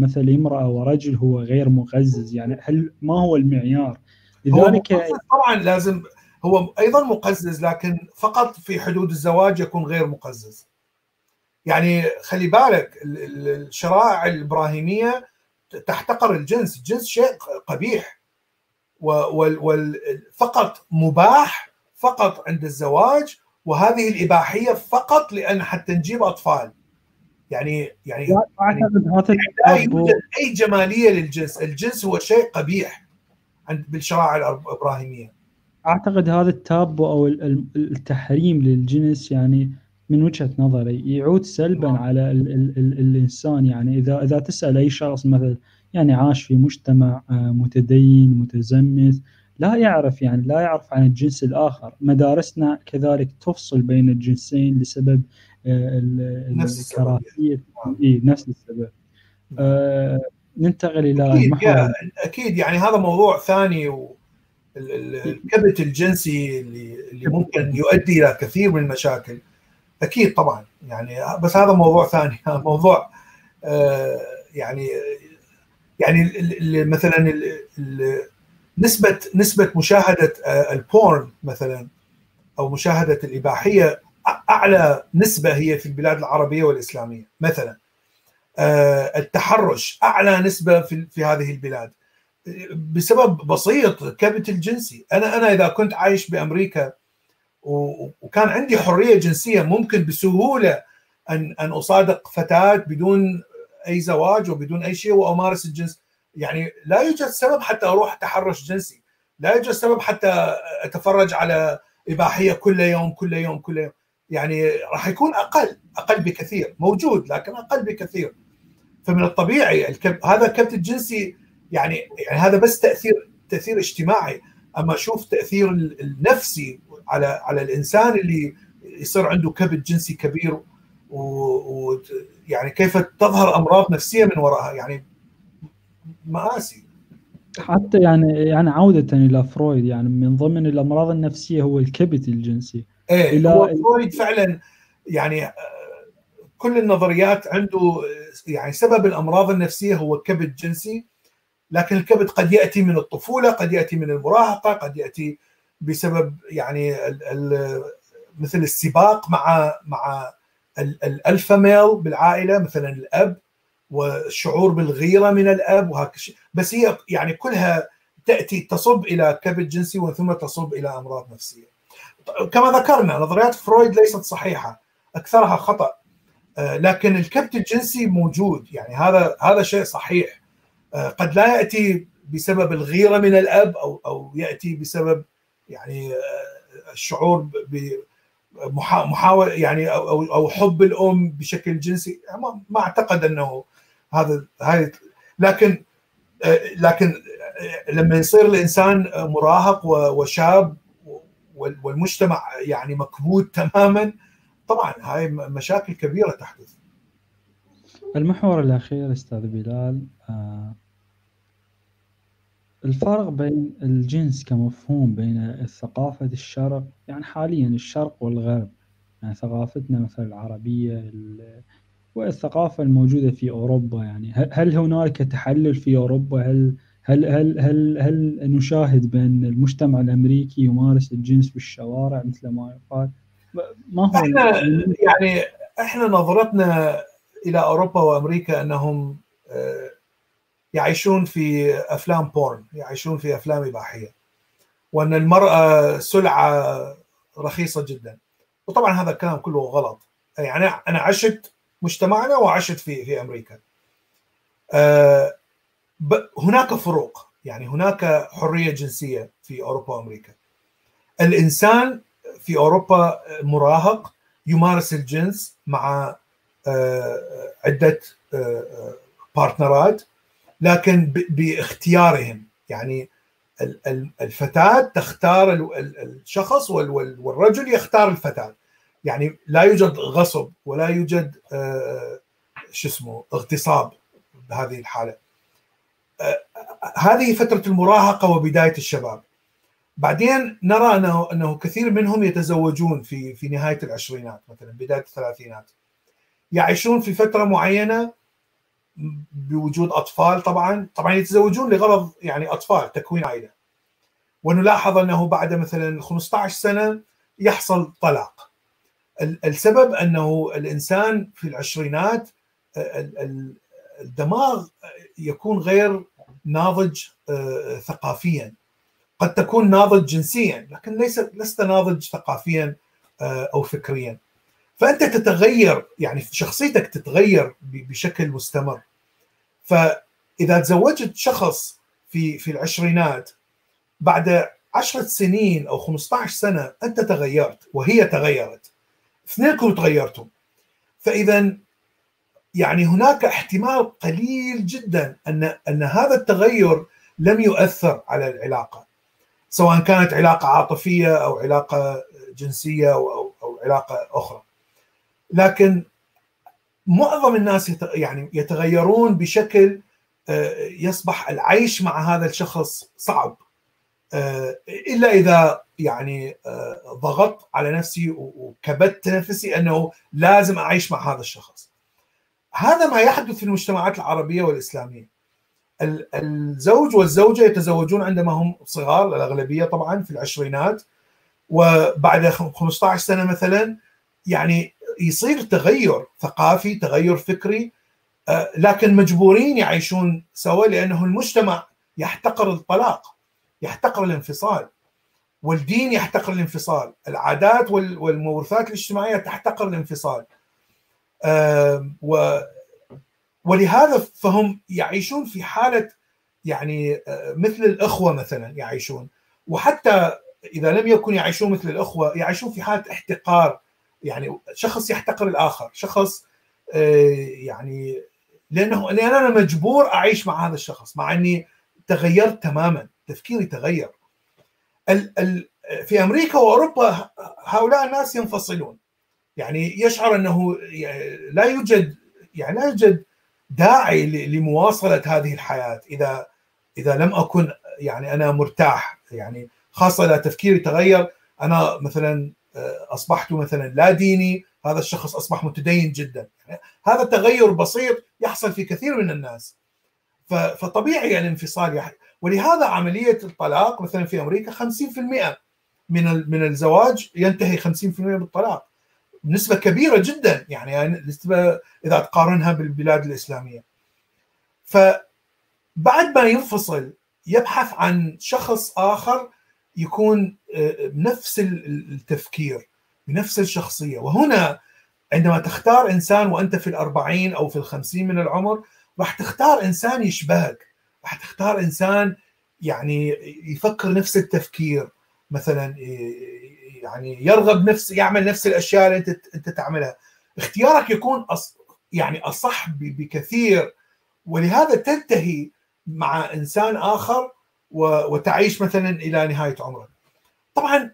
مثلا امرأة ورجل هو غير مقزز؟ يعني هل ما هو المعيار؟ لذلك هو طبعا لازم هو أيضا مقزز لكن فقط في حدود الزواج يكون غير مقزز. يعني خلي بالك الشرائع الإبراهيمية تحتقر الجنس. الجنس شيء قبيح وفقط مباح فقط عند الزواج وهذه الإباحية فقط لأن حتى نجيب أطفال. يعني يعني, يعني لا يوجد أي جمالية للجنس. الجنس هو شيء قبيح عند بالشرائع الإبراهيمية أعتقد هذا التابو أو التحريم للجنس يعني من وجهة نظري يعود سلبا نعم. على ال ال ال الإنسان يعني. إذا إذا تسأل أي شخص مثلا يعني عاش في مجتمع آه، متدين متزمت لا يعرف يعني لا يعرف عن الجنس الآخر. مدارسنا كذلك تفصل بين الجنسين لسبب آه، الكراهية. إي نفس السبب. آه ننتقل إلى أكيد أكيد يعني هذا موضوع ثاني و الكبت الجنسي اللي اللي ممكن يؤدي إلى كثير من المشاكل. أكيد طبعا يعني بس هذا موضوع ثاني. موضوع آه، يعني يعني مثلا نسبة نسبة مشاهدة آه، البورن مثلا أو مشاهدة الإباحية أعلى نسبة هي في البلاد العربية والإسلامية مثلا. آه، التحرش أعلى نسبة في في هذه البلاد. بسبب بسيط كبت الجنسي. أنا أنا إذا كنت عايش بأمريكا وكان عندي حرية جنسية ممكن بسهولة أن أن أصادق فتاة بدون أي زواج وبدون أي شيء وأمارس الجنس. يعني لا يوجد سبب حتى أروح تحرش جنسي. لا يوجد سبب حتى أتفرج على إباحية كل يوم كل يوم كل يوم. يعني راح يكون أقل أقل بكثير موجود لكن أقل بكثير. فمن الطبيعي الكب... هذا الكبت الجنسي يعني يعني هذا بس تأثير تأثير اجتماعي. أما أشوف تأثير النفسي على على الإنسان اللي يصير عنده كبت جنسي كبير ويعني و... كيف تظهر أمراض نفسية من وراءها. يعني مآسي. حتى يعني يعني عودة إلى فرويد يعني من ضمن الأمراض النفسية هو الكبت الجنسي. إيه إلى هو فرويد فعلا يعني آه، كل النظريات عنده آه، يعني سبب الأمراض النفسية هو الكبت الجنسي لكن الكبت قد يأتي من الطفولة قد يأتي من المراهقة قد يأتي بسبب يعني ال ال مثل السباق مع مع ال alpha male بالعائلة مثلا الأب. والشعور بالغيرة من الأب وهكذا. بس هي يعني كلها تأتي تصب إلى كبت جنسي ومن ثم تصب إلى أمراض نفسية. كما ذكرنا نظريات فرويد ليست صحيحة. أكثرها خطأ. آه، لكن الكبت الجنسي موجود. يعني هذا هذا شيء صحيح. آه، قد لا يأتي بسبب الغيرة من الأب أو أو يأتي بسبب يعني آه، الشعور محاول يعني أو أو حب الأم بشكل جنسي. ما أعتقد أنه هذا هاي لكن لكن لما يصير الإنسان مراهق وشاب والمجتمع يعني مكبوت تماما طبعا هاي مشاكل كبيرة تحدث. المحور الأخير أستاذ بلال آه الفرق بين الجنس كمفهوم بين ثقافة الشرق يعني حاليا الشرق والغرب يعني ثقافتنا مثلا العربية والثقافة الموجودة في أوروبا يعني. هل هنالك تحلل في أوروبا؟ هل هل هل هل هل نشاهد بأن المجتمع الأمريكي يمارس الجنس في الشوارع مثل ما يقال؟ ما هو إحنا يعني إحنا نظرتنا إلى أوروبا وأمريكا أنهم آه، يعيشون في أفلام بورن يعيشون في أفلام إباحية وأن المرأة سلعة رخيصة جدا. وطبعا هذا الكلام كله غلط. يعني أنا عشت مجتمعنا وعشت في في أمريكا. آه، هناك فروق يعني هناك حرية جنسية في أوروبا وأمريكا. الإنسان في أوروبا مراهق يمارس الجنس مع آه، عدة بارتنرات لكن باختيارهم. يعني الفتاة تختار الشخص والرجل يختار الفتاة. يعني لا يوجد غصب ولا يوجد آه، شو اسمه اغتصاب بهذه الحالة. آه، هذه فترة المراهقة وبداية الشباب. بعدين نرى أنه أنه كثير منهم يتزوجون في في نهاية العشرينات مثلا بداية الثلاثينات. يعيشون في فترة معينة بوجود أطفال طبعا. طبعا يتزوجون لغرض يعني أطفال تكوين عائلة. ونلاحظ أنه بعد مثلا 15 سنة يحصل طلاق. السبب أنه الإنسان في العشرينات الدماغ يكون غير ناضج آه، ثقافيا. قد تكون ناضج جنسيا لكن ليس لست ناضج ثقافيا آه، أو فكريا. فأنت تتغير يعني شخصيتك تتغير بشكل مستمر. فإذا تزوجت شخص في في العشرينات بعد عشرة سنين أو 15 سنة أنت تغيرت وهي تغيرت. اثنينكم تغيرتم. فاذا يعني هناك احتمال قليل جدا ان أن هذا التغير لم يؤثر على العلاقة. سواء كانت علاقة عاطفية أو علاقة جنسية أو أو علاقة أخرى. لكن معظم الناس يعني يتغيرون بشكل آه، يصبح العيش مع هذا الشخص صعب. إلا إذا يعني آه، ضغطت على نفسي وكبت نفسي أنه لازم أعيش مع هذا الشخص. هذا ما يحدث في المجتمعات العربية والإسلامية. الزوج والزوجة يتزوجون عندما هم صغار الأغلبية طبعا في العشرينات وبعد 15 سنة مثلا يعني يصير تغير ثقافي تغير فكري آه، لكن مجبورين يعيشون سوا لأنه المجتمع يحتقر الطلاق يحتقر الانفصال والدين يحتقر الانفصال العادات والموروثات الاجتماعية تحتقر الانفصال. و ولهذا فهم يعيشون في حالة يعني مثل الإخوة مثلا يعيشون. وحتى إذا لم يكن يعيشون مثل الإخوة يعيشون في حالة احتقار. يعني شخص يحتقر الآخر شخص يعني لأنه لأن أنا مجبور أعيش مع هذا الشخص مع إني تغيرت تماما. تفكيري تغير. ال ال في أمريكا وأوروبا هؤلاء الناس ينفصلون. يعني يشعر أنه لا يوجد يعني لا يوجد داعي لمواصلة هذه الحياة إذا إذا لم أكن يعني أنا مرتاح. يعني خاصة إذا تفكيري تغير أنا مثلا آه، أصبحت مثلا لا ديني هذا الشخص أصبح متدين جدا. يعني هذا تغير بسيط يحصل في كثير من الناس. فطبيعي الانفصال ولهذا عملية الطلاق مثلا في أمريكا 50% من من الزواج ينتهي 50% بالطلاق. نسبة كبيرة جدا يعني نسبة إذا تقارنها بالبلاد الإسلامية. فبعد ما ينفصل يبحث عن شخص آخر يكون بنفس آه، التفكير بنفس الشخصية. وهنا عندما تختار إنسان وأنت في الأربعين أو في الخمسين من العمر راح تختار إنسان يشبهك. راح تختار إنسان يعني يفكر نفس التفكير مثلا يعني يرغب نفس يعمل نفس الأشياء اللي أنت أنت تعملها. اختيارك يكون أص يعني أصح بكثير ولهذا تنتهي مع إنسان آخر وتعيش مثلا إلى نهاية عمرك. طبعا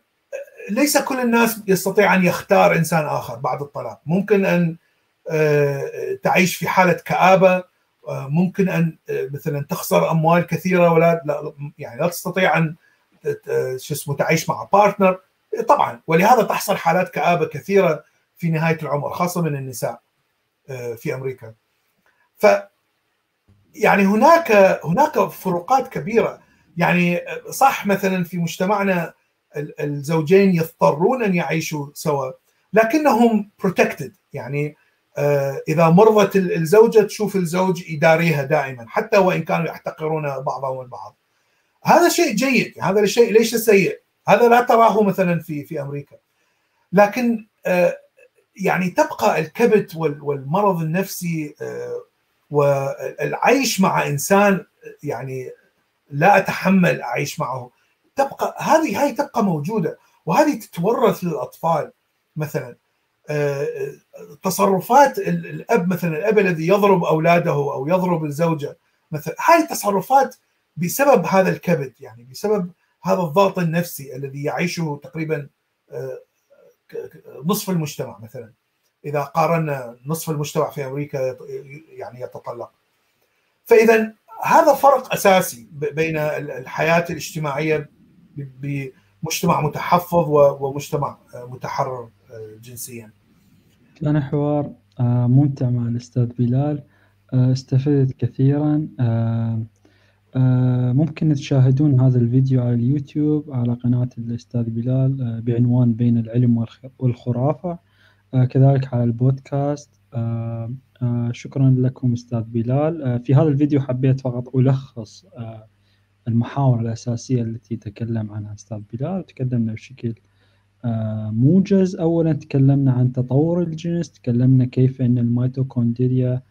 ليس كل الناس يستطيع أن يختار إنسان آخر بعد الطلاق. ممكن أن آه، تعيش في حالة كآبة ممكن أن مثلا تخسر أموال كثيرة ولا لا يعني لا تستطيع أن شو اسمه تعيش مع بارتنر طبعا ولهذا تحصل حالات كآبة كثيرة في نهاية العمر خاصة من النساء في أمريكا. ف يعني هناك هناك فروقات كبيرة. يعني صح مثلا في مجتمعنا الزوجين يضطرون أن يعيشوا سوا لكنهم بروتكتد يعني إذا مرضت الزوجة تشوف الزوج يداريها دائما حتى وإن كانوا يحتقرون بعضهم البعض. هذا شيء جيد هذا الشيء ليس سيء. هذا لا تراه مثلا في في أمريكا. لكن آه، يعني تبقى الكبت والمرض النفسي آه، والعيش مع إنسان يعني لا أتحمل أعيش معه. تبقى هذه هاي تبقى موجودة وهذه تتورث للأطفال مثلا. آه، آه، تصرفات الأب مثلا الأب الذي يضرب أولاده أو يضرب الزوجة مثلا هاي التصرفات بسبب هذا الكبد يعني بسبب هذا الضغط النفسي الذي يعيشه تقريبا آه، نصف المجتمع مثلا. إذا قارنا نصف المجتمع في أمريكا يعني يتطلق. فاذا هذا فرق أساسي بين الحياة الاجتماعية بمجتمع متحفظ ومجتمع متحرر. جنسيا. كان حوار آه، ممتع مع الأستاذ بلال. آه، استفدت كثيرا. آه، ممكن تشاهدون هذا الفيديو على اليوتيوب على قناة الأستاذ بلال بعنوان بين العلم والخرافة. كذلك على البودكاست. شكرا لكم أستاذ بلال. في هذا الفيديو حبيت فقط ألخص المحاور الأساسية التي تكلم عنها أستاذ بلال. تكلمنا بشكل موجز أولا تكلمنا عن تطور الجنس تكلمنا كيف أن الميتوكوندريا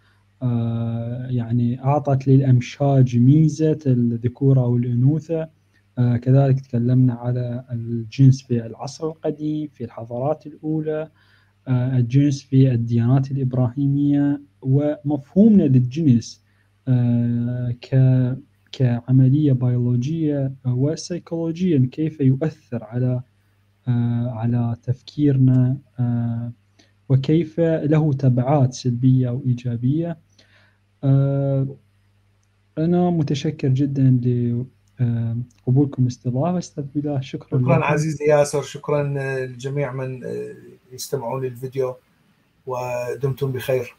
آه، يعني أعطت للأمشاج ميزة الذكورة أو الأنوثة. آه، كذلك تكلمنا على الجنس في العصر القديم في الحضارات الأولى الجنس في الديانات الإبراهيمية. ومفهومنا للجنس كعملية بيولوجية وسيكولوجيا كيف يؤثر على آه، على تفكيرنا آه، وكيف له تبعات سلبية أو إيجابية. آه، أنا متشكر جدا لقبولكم استضافة أستاذ بلال. شكرا شكرا لكم. عزيزي ياسر. شكرا لجميع من يستمعون للفيديو ودمتم بخير.